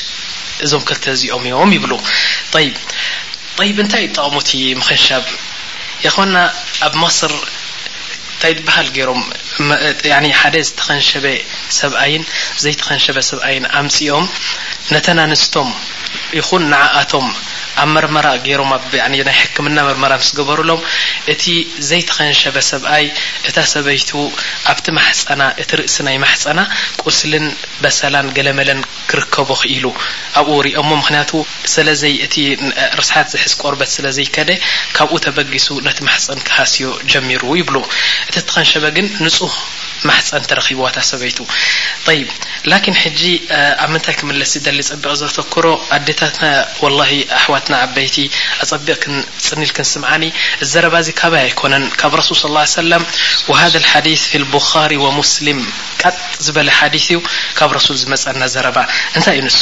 A: እዞም ክልተ እዚኦም እዮም ይብሉ ጠይብ ጠይብ እንታይ እዩ ጠቅሙ እቲ ምኽንሻብ የእኽዋና ኣብ ማስር እንታይ ድበሃል ገይሮም ያኒ ሓደ ዝተኸንሸበ ሰብኣይን ዘይተኸንሸበ ሰብኣይን ኣምጺኦም ነተን ኣንስቶም ይኹን ንዓኣቶም ኣብ መርመራ ገይሮም ኣብ ያኒ ናይ ሕክምና መርመራ ምስ ገበሩሎም እቲ ዘይተኸንሸበ ሰብኣይ እታ ሰበይቱ ኣብቲ ማሕጸና እቲ ርእሲ ናይ ማሕጸና ቁስልን በሰላን ገለመለን ክርከቦ ክኢሉ ኣብኡ ሪኦሞ ምኽንያቱ ሰለዘይ እቲ ርስሓት ዝሕዝ ቆርበት ስለዘይከደ ካብኡ ተበጊሱ ነቲ ማሕጸን ክሃስዮ ጀሚሩ ይብሉ እቲ ተኸንሸበ ግን ንጹህ ማሕጸን ተረኪብዋ እታ ሰበይቱ ጠይብ ላኪን ሕጂ ኣብ ምንታይ ክምለስ ዝደሊ ጸቢቀ ዘተኩሮ ኣዴታትና ወላሂ ኣሕዋትና ዓበይቲ ኣጸቢቅክን ጽን ኢልክን ስምዓኒ እዚ ዘረባ እዚ ካባይ ኣይኮነን ካብ ረሱል ስ ላ ሰለም ወሃደ ልሓዲስ ፊ ልቡኻሪ ወሙስሊም ቀጥ ዝበለ ሓዲስ እዩ ካብ ረሱል ዝመጸና ዘረባ እንታይ እዩ ንሱ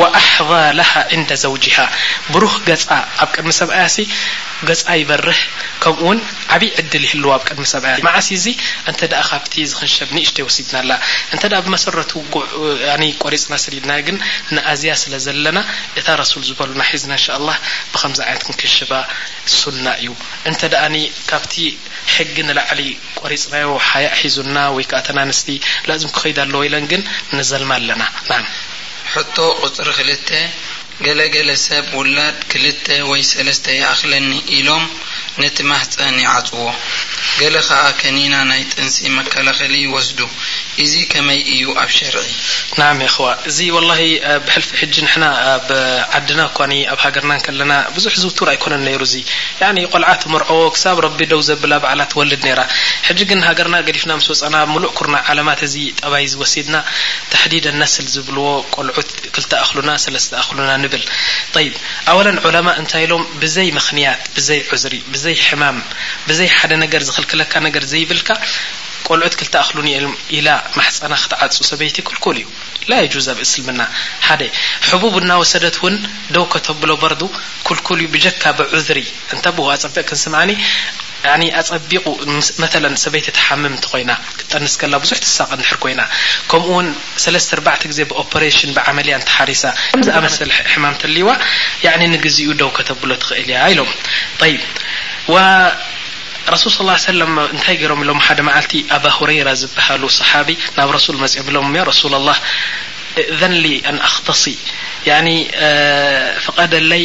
A: ወኣሕዛ ለሃ ዕንደ ዘውጂሃ ብሩህ ገጻ ኣብ ቅድሚ ሰብኣያሲ ገጻ ይበርህ ከምኡውን ዓቢ ዕድል ይህልዋ ኣብ ቅድሚ ሰብኣያ መዓስ እዩ እዚ እንተ ካብቲ ዝኽንሸብ ንእሽተይ ወሲድናላ እንተ ብመሰረቱ ያኒ ቆሪጽና ሰዲድናያ ግን ንኣዝያ ስለ ዘለና እታ ረሱል ዝበሉና ሒዝና እንሻኣላህ ብኸምዚ ዓይነት ክንክንሽባ ሱና እዩ እንተ ካብቲ ሕጊ ንላዕሊ ቆሪጽናዮ ሓያእ ሒዙና ወይ ከኣ እተን ኣንስቲ ላዝም ክኸይዳ ኣለዎ ኢለን ግን ንዘልማ ኣለና ናም
B: ሕቶ ቁጽሪ ክልተ፣ ገለ ገለ ሰብ ውላድ ክልተ ወይ ሰለስተ ይኣኽለኒ ኢሎም ነቲ ማህጸን ይዓጽዎ። ገለ ከኣ ከኒና ናይ ጥንሲ መከላኸሊ ይወስዱ። ኢዚ ከመይ እዩ ኣብ ሸርዒ?
A: ናዓም የኽዋ እዚ ወላሂ ብሕልፊ ሕጂ ንሕና ኣብ ዓድና እኳ ኣብ ሃገርና እንከለና ብዙሕ ዝውቱር ኣይኮነን ነይሩ እዚ ያኒ ቆልዓ ትምርዖዎ ክሳብ ረቢ ደው ዘብላ ባዕላ ትወልድ ነይራ ሕጂ ግን ሃገርና ገዲፍና ምስ ወጸና ኣብ ምሉእ ኩርናዕ ዓለማት እዚ ጠባይ እዚ ወሲድና ተሕዲድ ኣልነስል ዝብልዎ ቆልዑት ክልተ ኣክሉና ሰለስተ ኣክሉና ንብል ጠይብ ኣወለን ዑለማእ እንታይ ኢሎም ብዘይ ምክንያት ብዘይ ዑዝሪ ብዘይ ሕማም ብዘይ ሓደ ነገር ዝክልክለካ ነገር ዘይብልካ ቆልዑት ክልተ ኣክሉኒ እዮም ኢላ ማሕጸና ክትዓጹ ሰበይቲ ክልኩል እዩ ላ የጁዝ ኣብ እስልምና ሓደ ሕቡብ እናወሰደት ውን ደው ከተብሎ በርዱ ክልኩል እዩ ብጀካ ብዑዝሪ እንተ ብኡ ኣጸብቅ ክንስምዓኒ ያኒ ኣጸቢቑ ምስ መተለን ሰበይቲ ትሓምም እንተኾይና ክትጠንስ ከላ ብዙሕ ትሳቐ እንድሕር ኮይና ከምኡ ውን ሰለስተ ኣርባዕተ ግዜ ብኦፕሬሽን ብዓመልያ እንተሓሪሳ ከምዚ ዝኣመሰለ ሕማም ተልይዋ ያኒ ንግዚኡ ደው ከተብሎ ትኽእል እያ ኢሎም ጠይብ ወ ረሱል ሰለላሁ ዓለይሂ ወሰለም እንታይ ገይሮም ኢሎም ሓደ መዓልቲ ኣባ ሁረይራ ዝብሃሉ ሰሓቢ ናብ ረሱል መጽዮም ኢሎም ያ ረሱለላህ እእዘን ሊ ኣን ኣኽተሲ ያኒ ፍቐደለይ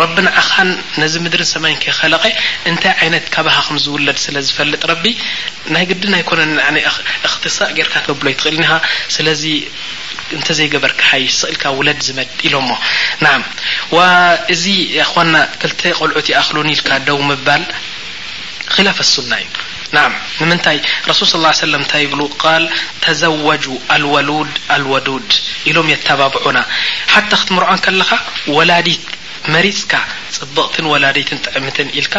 A: ረቢ ንዓኻን ነዚ ምድርን ሰማይን ከይኸለቐ እንታይ ዓይነት ካባኻ ከም ዝውለድ ስለ ዝፈልጥ ረቢ ናይ ግድን ኣይኮነን ንዓና እኽትሳእ ጌርካ ተብሎ ኣይትኽእልን ኢኻ ስለዚ እንተዘይገበርካ ሓይሽ ስቕ ኢልካ ውለድ ዝመድ ኢሎሞ ናዓም ዋእ እዚ ኣኽዋና ክልተ ቆልዑት ይኣኽሉኒ ኢልካ ደው ምባል ኺላፍ ኣሱና እዩ ናዓም ንምንታይ ረሱል ስ ላ ሰለም እንታይ ይብሉ ቃል ተዘወጁ ኣልወሉድ ኣልወዱድ ኢሎም የተባብዑና ሓታ ክትምርዖ ከለኻ ወላዲት መሪፅካ ፅብቕትን ወላዲትን ጥዕምትን ኢልካ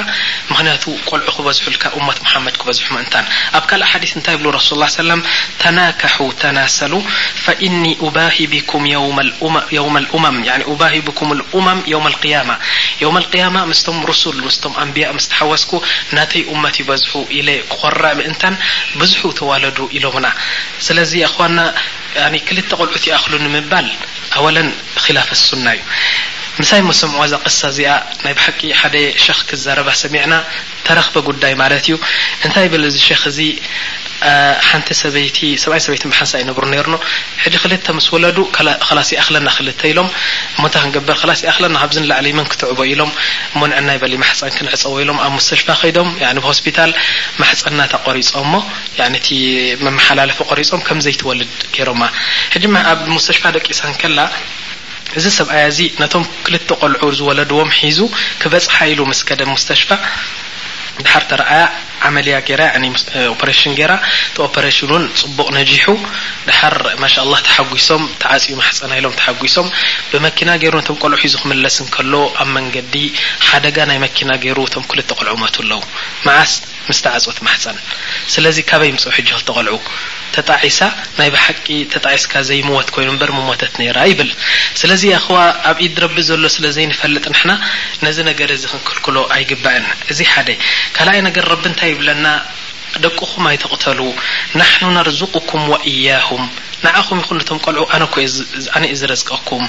A: ምክንያቱ ቆልዑ ክበዝሑልካ ኡመት ሙሓመድ ክበዝሑ ምእንታን ኣብ ካልእ ሓዲስ እንታይ ይብሉ ረሱል ስ ሰለም ተናከሑ ተናሰሉ ፈኢኒ ኡባሂ ቢኩም የውመ ልኡመም ኡባሂ ብኩም ልኡመም የውመ ልቅያማ የውመ ልቅያማ ምስቶም ሩሱል እቶም ኣንብያ ምስ ተሓወስኩ ናተይ ኡመት ይበዝሑ ኢለ ክኾርዕ ምእንታን ብዝሑ ተዋለዱ ኢሎምና ስለዚ ያእኽዋና ያኒ ክልተ ቆልዑት ይኣኽሉኒ ምባል ኣወለን ኺላፈ ሱና እዩ ምሳይ እሞ ሰምዕዋ እዛ ቅሳ እዚኣ ናይ ብሓቂ ሓደ ሸኽ ክዛረባ ሰሚዕና ተረኽበ ጉዳይ ማለት እዩ እንታይ ይብል እዚ ሸኽ እዚ ሓንቲ ሰበይቲ ሰብኣይን ሰበይትን ብሓንሳእ ይነብሩ ነይርኖ ሕጂ ክልተ ምስ ወለዱ ከላስ ይኣክለና ክልተ ኢሎም እሞ እንታይ ክንገብር ከላስ ይኣክለና ካብዚ ንላዕሊ መን ክትዕቦ ኢሎም እሞ ንዕናይ በሊ ማሕጸን ክንዕጸዎ ኢሎም ኣብ ሙስተሽፋ ከይዶም ያኒ ኣብ ሆስፒታል ማሕጸና ተቆሪጾሞ ያኒ እቲ መመሓላለፊ ቆሪጾም ከም ዘይትወልድ ገይሮማ ሕጂ ኣብ ሙስተሽፋ ደቂሳ እንከላ እዚ ሰብኣያ እዚ ነቶም ክልተ ቆልዑ ዝወለድዎም ሒዙ ክበጽሓ ኢሉ ምስ ከደ ሙስተሽፋ ድሓር ተረኣያ ዓመልያ ጌራ ያዕኒ ኦፕሬሽን ጌራ እቲ ኦፕሬሽን ውን ጽቡቕ ነጂሑ ደሓር ማሻላህ ተሓጒሶም ተዓጽዩ ማሕጸና ኢሎም ተሓጒሶም ብመኪና ጌሩ ነቶም ቆልዑ ሒዙ ክምለስ እንከሎ ኣብ መንገዲ ሓደጋ ናይ መኪና ጌሩ እቶም ክልተ ቆልዑ መቱ ኣለው መዓስ ምስተዓጽወት ማሕጸን ስለዚ ካበይ ይምጽኡ ሕጂ ክልተ ቆልዑ ተጣዒሳ ናይ ብሓቂ ተጣዒስካ ዘይምወት ኮይኑ እምበር ምሞተት ነይራ ይብል ስለዚ የሕዋ ኣብ ኢድ ረቢ ዘሎ ስለ ዘይንፈልጥ ንሕና ነዚ ነገር እዚ ክንክልክሎ ኣይግባእን እዚ ሓደ ካልኣይ ነገር ረቢ እንታይ ይብለና ደቅኹም ኣይትቕተሉ ናሕኑ ነርዙቁኩም ወእያሁም ንዓኹም ይኹን ነቶም ቆልዑ ኣነ እኮ ኣነ እየ ዝረዝቀኩም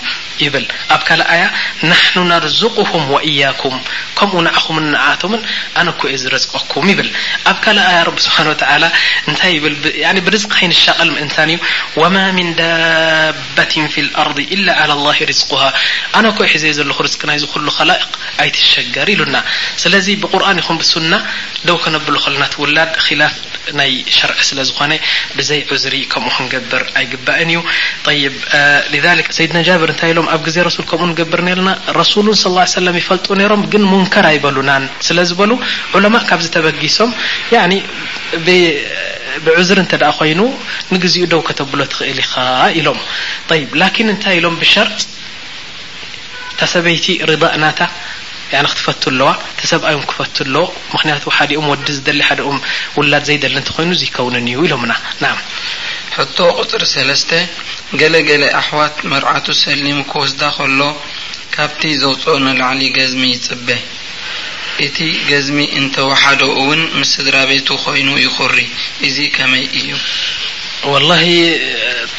A: ይብል ኣብ ካልእ ኣያ ናሕኑ ነርዙቁሁም ወእያኩም ከምኡ ንዓኹምን ንዓኣቶምን ኣነ እኮ እየ ዝረዝቀኩም ይብል ኣብ ካልእ ኣያ ረቢ ስብሓን ወተዓላ እንታይ ይብል ያኒ ብርዝቂ ከይንሻቀል ምእንታን እዩ ወማ ምን ዳበትን ፊ ልኣርዲ ኢላ ዓላ ላሂ ርዝቁሃ ኣነ እኮ እየ ሒዘዮ ዘለኹ ርዝቂ ናይዚ ኩሉ ከላኢቅ ኣይትሸገር ኢሉና ስለዚ ብቁርኣን ይኹን ብሱና ደው ከነብሎ ከለና እቲ ውላድ ኪላፍ ናይ ሸርዒ ስለ ዝኾነ ብዘይ ዑዝሪ ከምኡ ክንገብር ኣይግባእን እዩ ጠይብ ሊዛሊክ ሰይድና ጃብር እንታይ ኢሎም ኣብ ግዜ ረሱል ከምኡ ንገብር ኔርና ረሱሉን ስለ ላ ሰለም ይፈልጡ ኔሮም ግን ሙንከር ኣይበሉናን ስለ ዝበሉ ዑለማእ ካብዚ ተበጊሶም ያኒ ብዑዝሪ እንተ ደኣ ኮይኑ ንግዚኡ ደው ከተብሎ ትኽእል ኢኻ ኢሎም ጠይብ ላኪን እንታይ ኢሎም ብሸርጥ እታ ሰበይቲ ርዳእ ናታ ያኒ ክትፈቱ ኣለዋ እቲ ሰብኣይ ውን ክፈቱ ኣለዎ ምክንያቱ ሓዲኦም ወዲ ዝደሊ ሓዲኦም ውላድ ዘይደሊ እንተኮይኑ ዝይከውንን እዩ ኢሎምና ናም።
B: ሕቶ ቁጽሪ ሰለስተ፣ ገለ ገለ ኣሕዋት መርዓቱ ሰሊሙ ክወስዳ ከሎ ካብቲ ዘውጽኦ ንላዕሊ ገዝሚ ይጽበ፣ እቲ ገዝሚ እንተ ወሓዶ እውን ምስ ስድራቤቱ ኮይኑ ይኹሪ። እዚ ከመይ እዩ?
A: ወላሂ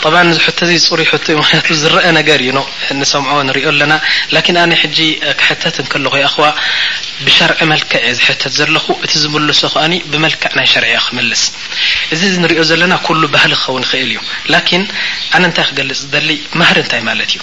A: ጠባን እዚ ሕቶ እዚ ጽሩይ ሕቶ እዩ ምክንያቱ ዝረኣ ነገር እዩ ን ንሰምዖ ንሪኦ ኣለና ላኪን ኣነ ሕጂ ክሕተት እንከለኹ ያኣኽዋ ብሸርዒ መልክዕ እየ ዝሕተት ዘለኹ እቲ ዝምልሶ ከኣ ብመልክዕ ናይ ሸርዒ እየ ክምልስ እዚ ንሪኦ ዘለና ኩሉ ባህሊ ክኸውን ይኽእል እዩ ላኪን ኣነ እንታይ ክገልጽ ዝደሊ ማህሪ እንታይ ማለት እዩ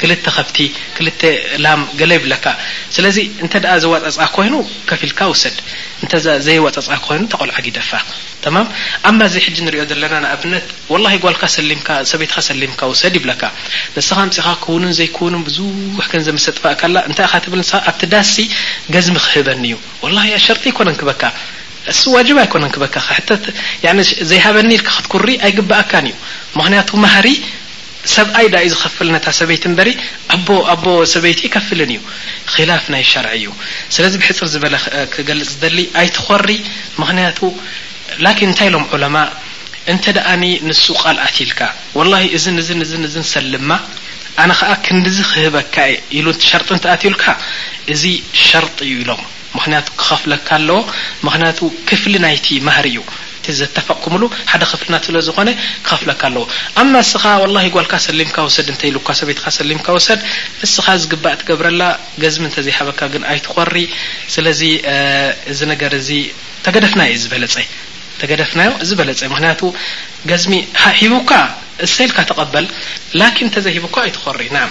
A: ክልተ ከብቲ ክልተ ላም ገለ ይብለካ ስለዚ እንተ ዘዋጻጽኣ ኮይኑ ከፊልካ ውሰድ እንተ ዘየዋጻጽኣ ኮይኑ እታ ቆልዓ ጊደፋ ተማም ኣማ እዚ ሕጂ ንሪኦ ዘለና ንኣብነት ወላሂ ጓልካ ሰሊምካ ሰበይትካ ሰሊምካ ውሰድ ይብለካ ንስኻ ኣምጺኻ ክውንን ዘይክውንን ብዙሕ ገንዘብ ምስ ኣጥፋእካላ እንታይ ኢኻ ትብል ንስኻ ኣብቲ ዳሲ ገዝሚ ክህበኒ እዩ ወላሂ ኣሸርጢ ኣይኮነን ክበካ እሱ ዋጅብ ኣይኮነን ክበካ ክሕተት ዘይሃበኒ ኢልካ ክትኩሪ ኣይግባኣካን እዩ ምክንያቱ ማህሪ ሰብኣይ ዳእዩ ዝከፍል ነታ ሰበይቲ እምበሪ ኣቦ ኣቦ ሰበይቲ እይከፍልን እዩ ኪላፍ ናይ ሸርዒ እዩ ስለዚ ብሕጽር ዝበለ ክገልጽ ዝደሊ ኣይትኮሪ ምክንያቱ ላኪን እንታይ ኢሎም ዑለማ እንተ ንሱ ቃል ኣትይልካ ወላሂ እዝን እዝን እዝን እዝን ሰልማ ኣነ ከኣ ክንድዚ ክህበካ እየ ኢሉ ሸርጢ እንተ ኣትዩልካ እዚ ሸርጢ እዩ ኢሎም ምኽንያት ክኸፍለካ ኣለዎ ምኽንያቱ ክፍሊ ናይቲ ማህሪ እዩ እቲ ዘተፈቅኩምሉ ሓደ ክፍሊ ናቱ ስለ ዝኾነ ክኸፍለካ ኣለዎ ኣማ ንስኻ ወላሂ ጓልካ ሰሊምካ ውሰድ እንተ ኢሉካ ሰበይትኻ ሰሊምካ ውሰድ ንስኻ ዝግባእ ትገብረላ ገዝሚ እንተ ዘይሃበካ ግን ኣይትኾሪ ስለዚ እዚ ነገር እዚ ተገደፍናዮ እዩ ዝበለጸ ተገደፍናዮ ዝበለጸ ምኽንያቱ ገዝሚ ሂቡካ እሰይ ኢልካ ተቐበል ላኪን እንተ ዘይሂቡካ ኣይትኾሪ ናም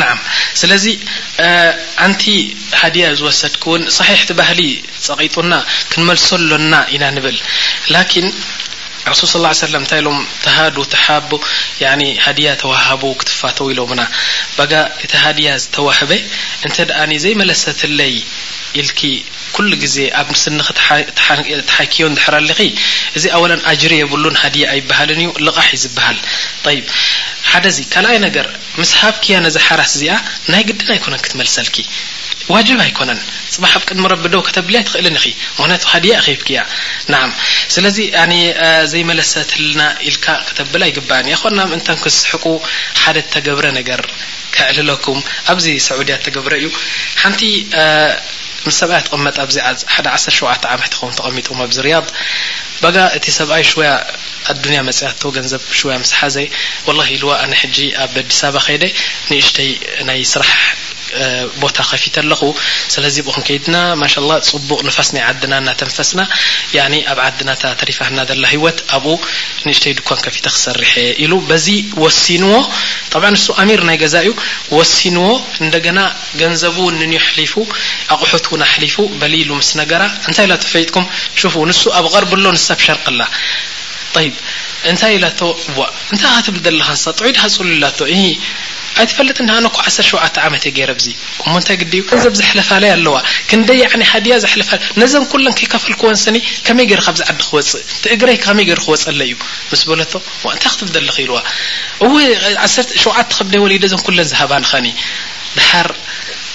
A: ናዓም ስለዚ ኣንቲ ሃድያ ዝወሰድክውን ሳሒሕ እቲ ባህሊ ጸቒጡና ክንመልሶ ኣሎና ኢና ንብል ላኪን ረሱል ስ ላ ሰለም እንታይ ኢሎም ተሃዱ ተሓቡ ያኒ ሃድያ ተዋሃቡ ክትፋተው ኢሎምና ባጋ እቲ ሃድያ ዝተዋህበ እንተ ደኣ ዘይመለሰትለይ ኢልኪ ኩሉ ግዜ ኣብ ስንኺ ትሓክዮ እንድሕር ኣሊኺ እዚ ኣወለን ኣጅሪ የብሉን ሃድያ ኣይብሃልን እዩ ልቓሕ እዩ ዝብሃል ጠይብ ሓደ እዚ ካልኣይ ነገር ምስ ሃብክያ ነዛ ሓራስ እዚኣ ናይ ግድን ኣይኮነን ክትመልሰልኪ ዋጅብ ኣይኮነን ጽባሕ ኣብ ቅድሚ ረቢ ደው ከተብልያ ኣይትኽእልን ኢኺ ምኽንያቱ ሃድያ ኢኺ ሂብክያ ናዓም ስለዚ ዘይመለሰትልና ኢልካ ክተብል ኣይግባእን እዩ ኣኽዋትና ምእንታን ክትስሕቁ ሓደ እተገብረ ነገር ከዕልለኩም ኣብዚ ሰዑድያ እተገብረ እዩ ሓንቲ ምስ ሰብኣያ ትቅመጥ ኣብዚ ሓደ ዓሰርተ ሸውዓተ ዓመት ይከውን ተቀሚጦም ኣብዚ ርያድ ባጋ እቲ ሰብኣይ ሽወያ ኣዱንያ መጽያቶ ገንዘብ ሽወያ ምስ ሓዘ ወላሂ ኢልዋ ኣነ ሕጂ ኣብ ኣዲስ ኣበባ ከይደ ንእሽተይ ናይ ስራሕ ቦታ ከፊተ ኣለኩ ስለዚ ብኩም ከይድና ማሻላህ ጽቡቅ ንፋስ ናይ ዓድና እናተንፈስና ያኒ ኣብ ዓድና እታ ተሪፋትና ዘላ ሂወት ኣብኡ ንእሽተይ ድኳን ከፊተ ክሰርሕ ኢሉ በዚ ወሲንዎ ጠብዓ ንሱ ኣሚር ናይ ገዛ እዩ ወሲንዎ እንደገና ገንዘቡ ውንንዩ ኣሕሊፉ ኣቁሑት ውን ኣሕሊፉ በሊ ኢሉ ምስ ነገራ እንታይ ኢላቶ ፈይጥኩም ሹፉ ንሱ ኣብ ቐርቢ ኣሎ ንሳ ኣብ ሸርቂ ኣላ ጠይብ እንታይ ኢላቶ ዋእ እንታይ ኢኻ ትብል ዘለኻ ንሳ ጥዑይ ድኻ ጽሉል ኢላቶ ኢሂ ኣይትፈልጥን ድኻ ኣነ እኮ ዓሰርተ ሸውዓተ ዓመት እየ ገይረ ኣብዚ እሞ እንታይ ግዲ እዩ ገንዘብ ዘሕለፋለይ ኣለዋ ክንደይ ያዕኒ ሃድያ ዘሕለፋ ነዘን ኩለን ከይከፈልክወን ስኒ ከመይ ገይረ ካብዚ ዓዲ ክወጽእ ትእግረይ ከመይ ገይሩ ክወጸለይ እዩ ምስ በለቶ እንታይ ክትብል ዘለኺ ኢልዋ እወ ዓሰርተ ሸውዓተ ከብደይ ወሊደ እዘን ኩለን ዝሃባንኸኒ ድሓር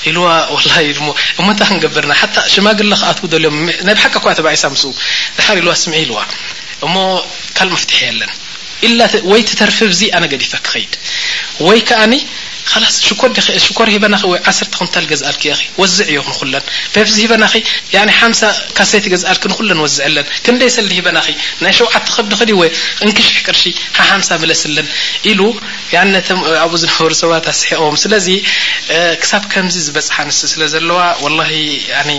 A: ኢልዋ ወላሂ እሞ እንታይ ክንገብር ኢና ሓታ ሽማግለ ክኣትዉ ደልዮም ናይ ብሓቂ እኳ ተባኢሳ ምስኡ ድሓር ኢልዋ ስምዒ ኢልዋ እሞ ካልእ መፍትሒ የለን ኢላ ወይ ትተርፊ ብዚ ኣነ ገዲፈ ክኸይድ ወይ ከኣኒ خلاص ሽኮር ሽኮር ሂበናኺ ወይ ዓሰርተ ኩንታል ገዝኣልኪ ያኺ ወዝዕ እዮ ንኹለን ፔፕሲ ሂበናኺ ያኒ ሓምሳ ካሴት ገዝኣልኪ ንኹለን ወዝዐለን ክንደይ ሰልዲ ሂበናኺ ናይ ሸውዓተ ከብዲ ክዲ ወይ እንክሽሕ ቅርሺ ሓሓምሳ ምለስለን ኢሉ ያን ነቶም ኣብኡ ዝነበሩ ሰባት ኣስሒቖም ስለዚ ክሳብ ከምዚ ዝበጽሓ ንስ ስለ ዘለዋ ወላሂ ኣነ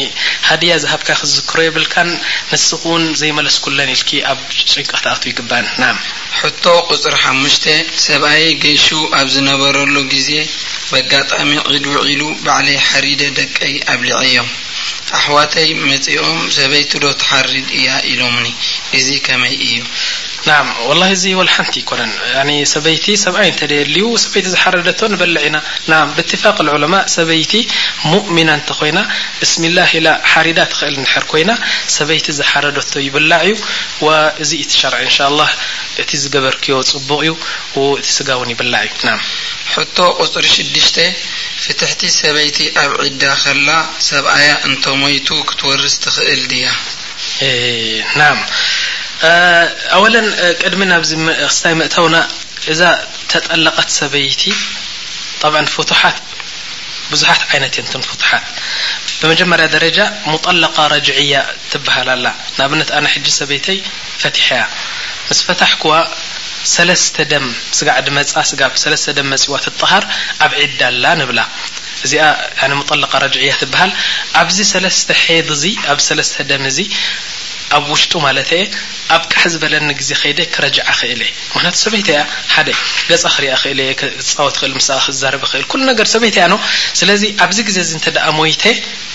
A: ሃድያ ዝሃብካ ክዝክሮ የብልካን ንስኺ ውን ዘይመለስኩለን ኢልኪ ኣብ ጭንቀት ክትኣትዊ ኣይግባእን ናም
B: ሕቶ ቁጽሪ ሓሙሽተ፣ ሰብኣየይ ገሹ ኣብ ዝነበረሉ ግዜ በጋጣሚ ዒድ ውዒሉ ባዕለይ ሓሪደ ደቀይ ኣብሊዐዮም። ኣሕዋተይ መጺኦም ሰበይቲ ዶ ትሓርድ ኢያ ኢሎሙኒ እዚ ከመይ ኢዩ።
A: ናዓም ወላሂ እዚ ወልሓንቲ ኣይኮነን ያኒ ሰበይቲ ሰብኣይ እንተደየድልዩ ሰበይቲ ዝሓረደቶ ንበልዕ ኢና ናዓም ብእትፋቅ ኣልዑለማእ ሰበይቲ ሙእሚና እንተኮይና ብስሚላህ ኢላ ሓሪዳ ትክእል እንድሕር ኮይና ሰበይቲ ዝሓረደቶ ይብላዕ እዩ ወእዚ እዩ እቲ ሸርዒ እንሻላህ እቲ ዝገበርክዮ ጽቡቅ እዩ ውእቲ ስጋ ውን ይብላዕ እዩ ናዓም።
B: ሕቶ ቁጽሪ ሽዱሽተ ፍትሕቲ ሰበይቲ ኣብ ዒዳ ከላ ሰብኣያ እንተ ሞይቱ ክትወርስ ትኽእል ድያ?
A: እህ ናም ኣወለን ቅድሚ ናብዚ ክስታይ ምእታውና እዛ ተጠለቀት ሰበይቲ ጠብዐን ፍቱሓት ብዙሓት ዓይነት እየን እተን ፍቱሓት ብመጀመርያ ደረጃ ሙጠለቃ ረጅዕያ ትብሃል ኣላ ንኣብነት ኣነ ሕጂ ሰበይተይ ፈቲሐያ ምስ ፈታሕክዋ ሰለስተ ደም ስጋዕ ድመጻ ስጋብ ሰለስተ ደም መጺዋ ትጠሃር ኣብ ዒዳ ኣላ ንብላ እዚኣ ያኒ ሙጠለቃ ረጅዕያ ትብሃል ኣብዚ ሰለስተ ሐይድ እዚ ኣብዚ ሰለስተ ደም እዚ ኣብ ውሽጡ ማለተየ ኣብ ቃሕ ዝበለኒ ግዜ ከይደ ክረጅዓ ክእልየ ምክንያቱ ሰበይተያ ሐደ ገጻ ክሪኣ ክእልየ ክጻወት ክእል ምሳኣ ክዛረብ ክእል ኩሉ ነገር ሰበይተያ ን ስለዚ ኣብዚ ግዜ እዚ እንተ ሞይተ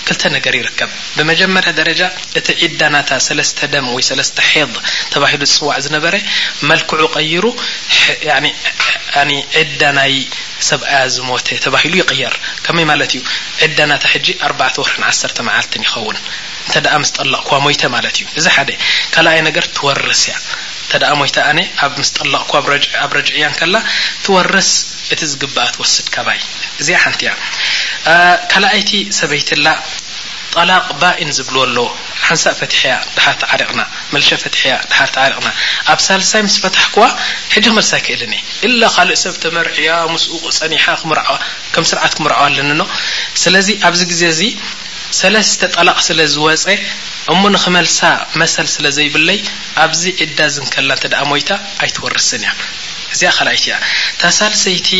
A: ክልተ ነገር ይርከብ። ብመጀመርያ ደረጃ እቲ ዒዳ ናታ ሰለስተ ደም ወይ ሰለስተ ሒድ ተባሂሉ ዝጽዋዕ ዝነበረ መልክዑ ቀይሩ ሕያኒ ዒዳ ናይ ሰብኣያ ዝሞተ ተባሂሉ ይቕየር። ከመይ ማለት እዩ? ዒዳ ናታ ሕጂ ኣርባዕተ ወርሕን ዓሰርተ መዓልትን ይኸውን እንተደኣ ምስ ጠለቕክዋ ሞይተ ማለት እዩ። እዚ ሓደ። ካልኣይ ነገር ትወርስ እያ። እንተደኣ ሞይተ ኣነ ኣብ ምስ ጠለቕክዋ ኣብ ረጅዕያ እንከላ ትወርስ። እቲ ዝግባኣ ትወስድ ካባይ እዚኣ ሓንቲ እያ ካላኣይቲ ሰበይቲ እላ ጠላቅ ባኢን ዝብልዎ ኣሎ ሓንሳእ ፈቲሐያ ዳሓር ተዓሪቅና መልሸ ፈቲሐያ ዳሓር ተዓሪቅና ኣብ ሳልሳይ ምስ ፈታሕኩዋ ሕጂ ክመልሳ ኣይክእልን እየ እላ ካልእ ሰብ ተመርዕያ ምስኡ ጸኒሓ ክምርዓዋ ከም ስርዓት ክምርዓዋ ኣለኒ እኖ ስለዚ ኣብዚ ግዜ እዚ ሰለስተ ጠላቅ ስለ ዝወጸ እሞ ንክመልሳ መሰል ስለ ዘይብለይ ኣብዚ ዒዳ እዚ እንከላ እንተ ሞይታ ኣይትወርስን እያ እዚኣ ካልኣይቲ እያ እታ ሳልሰይቲ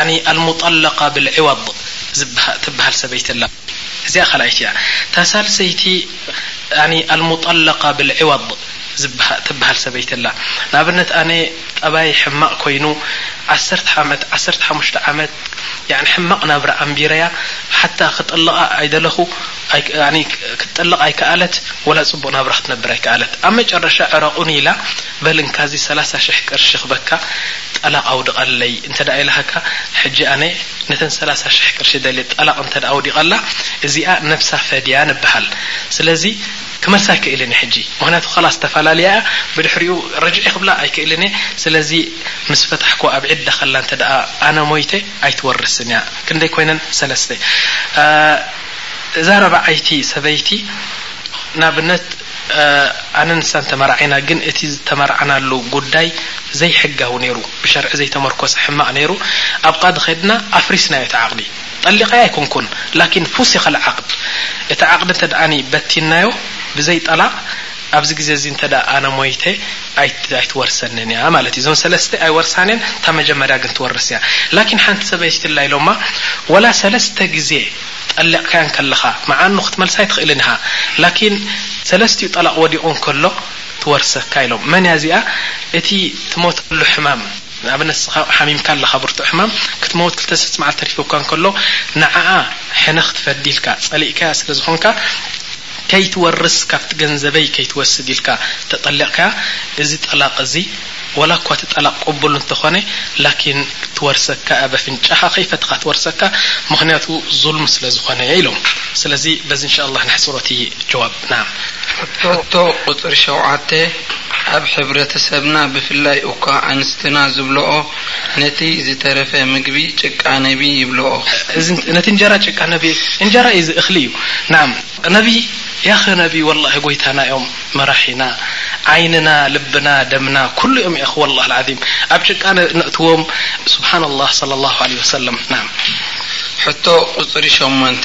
A: ኣኒ ኣልሙጠለቃ ብልዒወድ ትብሃል ሰበይቲ ኣላ እዚኣ ካልኣይቲ እያ እታ ሳልሰይቲ ኣኒ ኣልሙጠለቃ ብልዒወድ ትብሃል ሰበይቲ ኣላ ንኣብነት ኣነ ጠባየይ ሕማቅ ኮይኑ ዓሰርተ ዓመት ዓሰርተ ሓሙሽተ ዓመት ያኒ ሕማቅ ናብራ ኣንቢረያ ሓታ ክጥልቃ ኣይደለኩ ኣኒ ክትጥልቅ ኣይከኣለት ወላ ፅቡቅ ናብራ ክትነብር ኣይከኣለት ኣብ መጨረሻ ዕረቁኒ ኢላ በል እንካ እዚ ሰላሳ ሽሕ ቅርሺ ክበካ ጠላቅ ኣውድቀለይ እንተ ኢላሃካ ሕጂ ኣነ ነተን ሰላሳ ሽሕ ቅርሺ ደልየ ጠላቅ እንተ ኣውዲቀላ እዚኣ ነብሳ ፈድያ ንብሃል ስለዚ ክመልሳ ኣይክእልን እየ ሕጂ ምክንያቱ ከላስ ተፋላልያ እያ ብድሕሪኡ ርጅዒ ክብላ ኣይክእልን እየ ስለዚ ምስ ፈታሕኩዋ ኣብ ዒዳ ከላ እንተ ኣነ ሞይተ ኣይትወርስን እያ ክንደይ ኮይነን ሰለስተ እዛ ራብዓይቲ ሰበይቲ ናብነት ኣነን ንሳን ተመራዒና ግን እቲ ዝተመራዕናሉ ጉዳይ ዘይሕጋዊ ነይሩ ብሸርዒ ዘይተመርኮሰ ሕማቅ ነይሩ ኣብ ቃዲ ከድና ኣፍሪስናዮ እቲ ዓቅዲ ጠሊቀያ ኣይኮንኩን ላኪን ፉሲከል ዓቅድ እቲ ዓቅዲ እንተድኣኒ በቲንናዮ ብዘይ ጠላቅ ኣብዚ ግዜ እዚ እንተ ኣነ ሞይተ ኣይትወርሰንን እያ ማለት እዩ እዞን ሰለስተ ኣይወርሳን እየን እታ መጀመርያ ግን ትወርስ እያ ላኪን ሓንቲ ሰበይቲላ ኢሎማ ወላ ሰለስተ ግዜ ጠሊቕካያ እንከለኻ መዓኑ ክትመልሳ ኣይትኽእልን ኢኻ ላኪን ሰለስቲኡ ጠላቕ ወዲቑ እንከሎ ትወርሰካ ኢሎም መን እያ እዚኣ እቲ ትሞተሉ ሕማም ንኣብነት ንስኻ ሓሚምካ ኣለኻ ብርቱዕ ሕማም ክትመውት ክልተ ሰስት መዓልቲ ተሪፉካ እንከሎ ንዓኣ ሕነ ክትፈዲ ኢልካ ጸሊእካያ ስለ ዝኾንካ ከይትወርስ ካብቲ ገንዘበይ ከይትወስድ ኢልካ ተጠሊቕካያ እዚ ጠላቕ እዚ ወላ እኳ እቲ ጠላቅ ቁቡል እንተኮነ ላኪን ትወርሰካ እያ በፍንጫካ ከይፈትካ ትወርሰካ ምክንያቱ ዙልም ስለ ዝኮነ ኢሎም ስለዚ በዚ እንሻላህ ነሕፅሮ እቲ ጀዋብ ናም።
B: ሕቶ ቁፅሪ ሸውዓተ ኣብ ሕብረተሰብና ብፍላይ እኳ ኣንስትና ዝብልኦ ነቲ ዝተረፈ ምግቢ ጭቃ ነቢ ይብልኦ። እዚ
A: ነቲ እንጀራ ጭቃ ነቢ እንጀራ እዩ እዚ እክሊ እዩ ናም። ነቢ ያኸ ነቢ ወላሂ ጎይታና እዮም መራሒና ዓይንና ልብና ደምና ኩሉ እዮም ያኸ ወላሂ ልዓዚም ኣብ ጭቃ ነእትዎም ስብሓን ኣላህ ሰለላሁ ዓለይሂ ወሰለም ናም
B: ሕቶ ቁፅሪ ሸሞንተ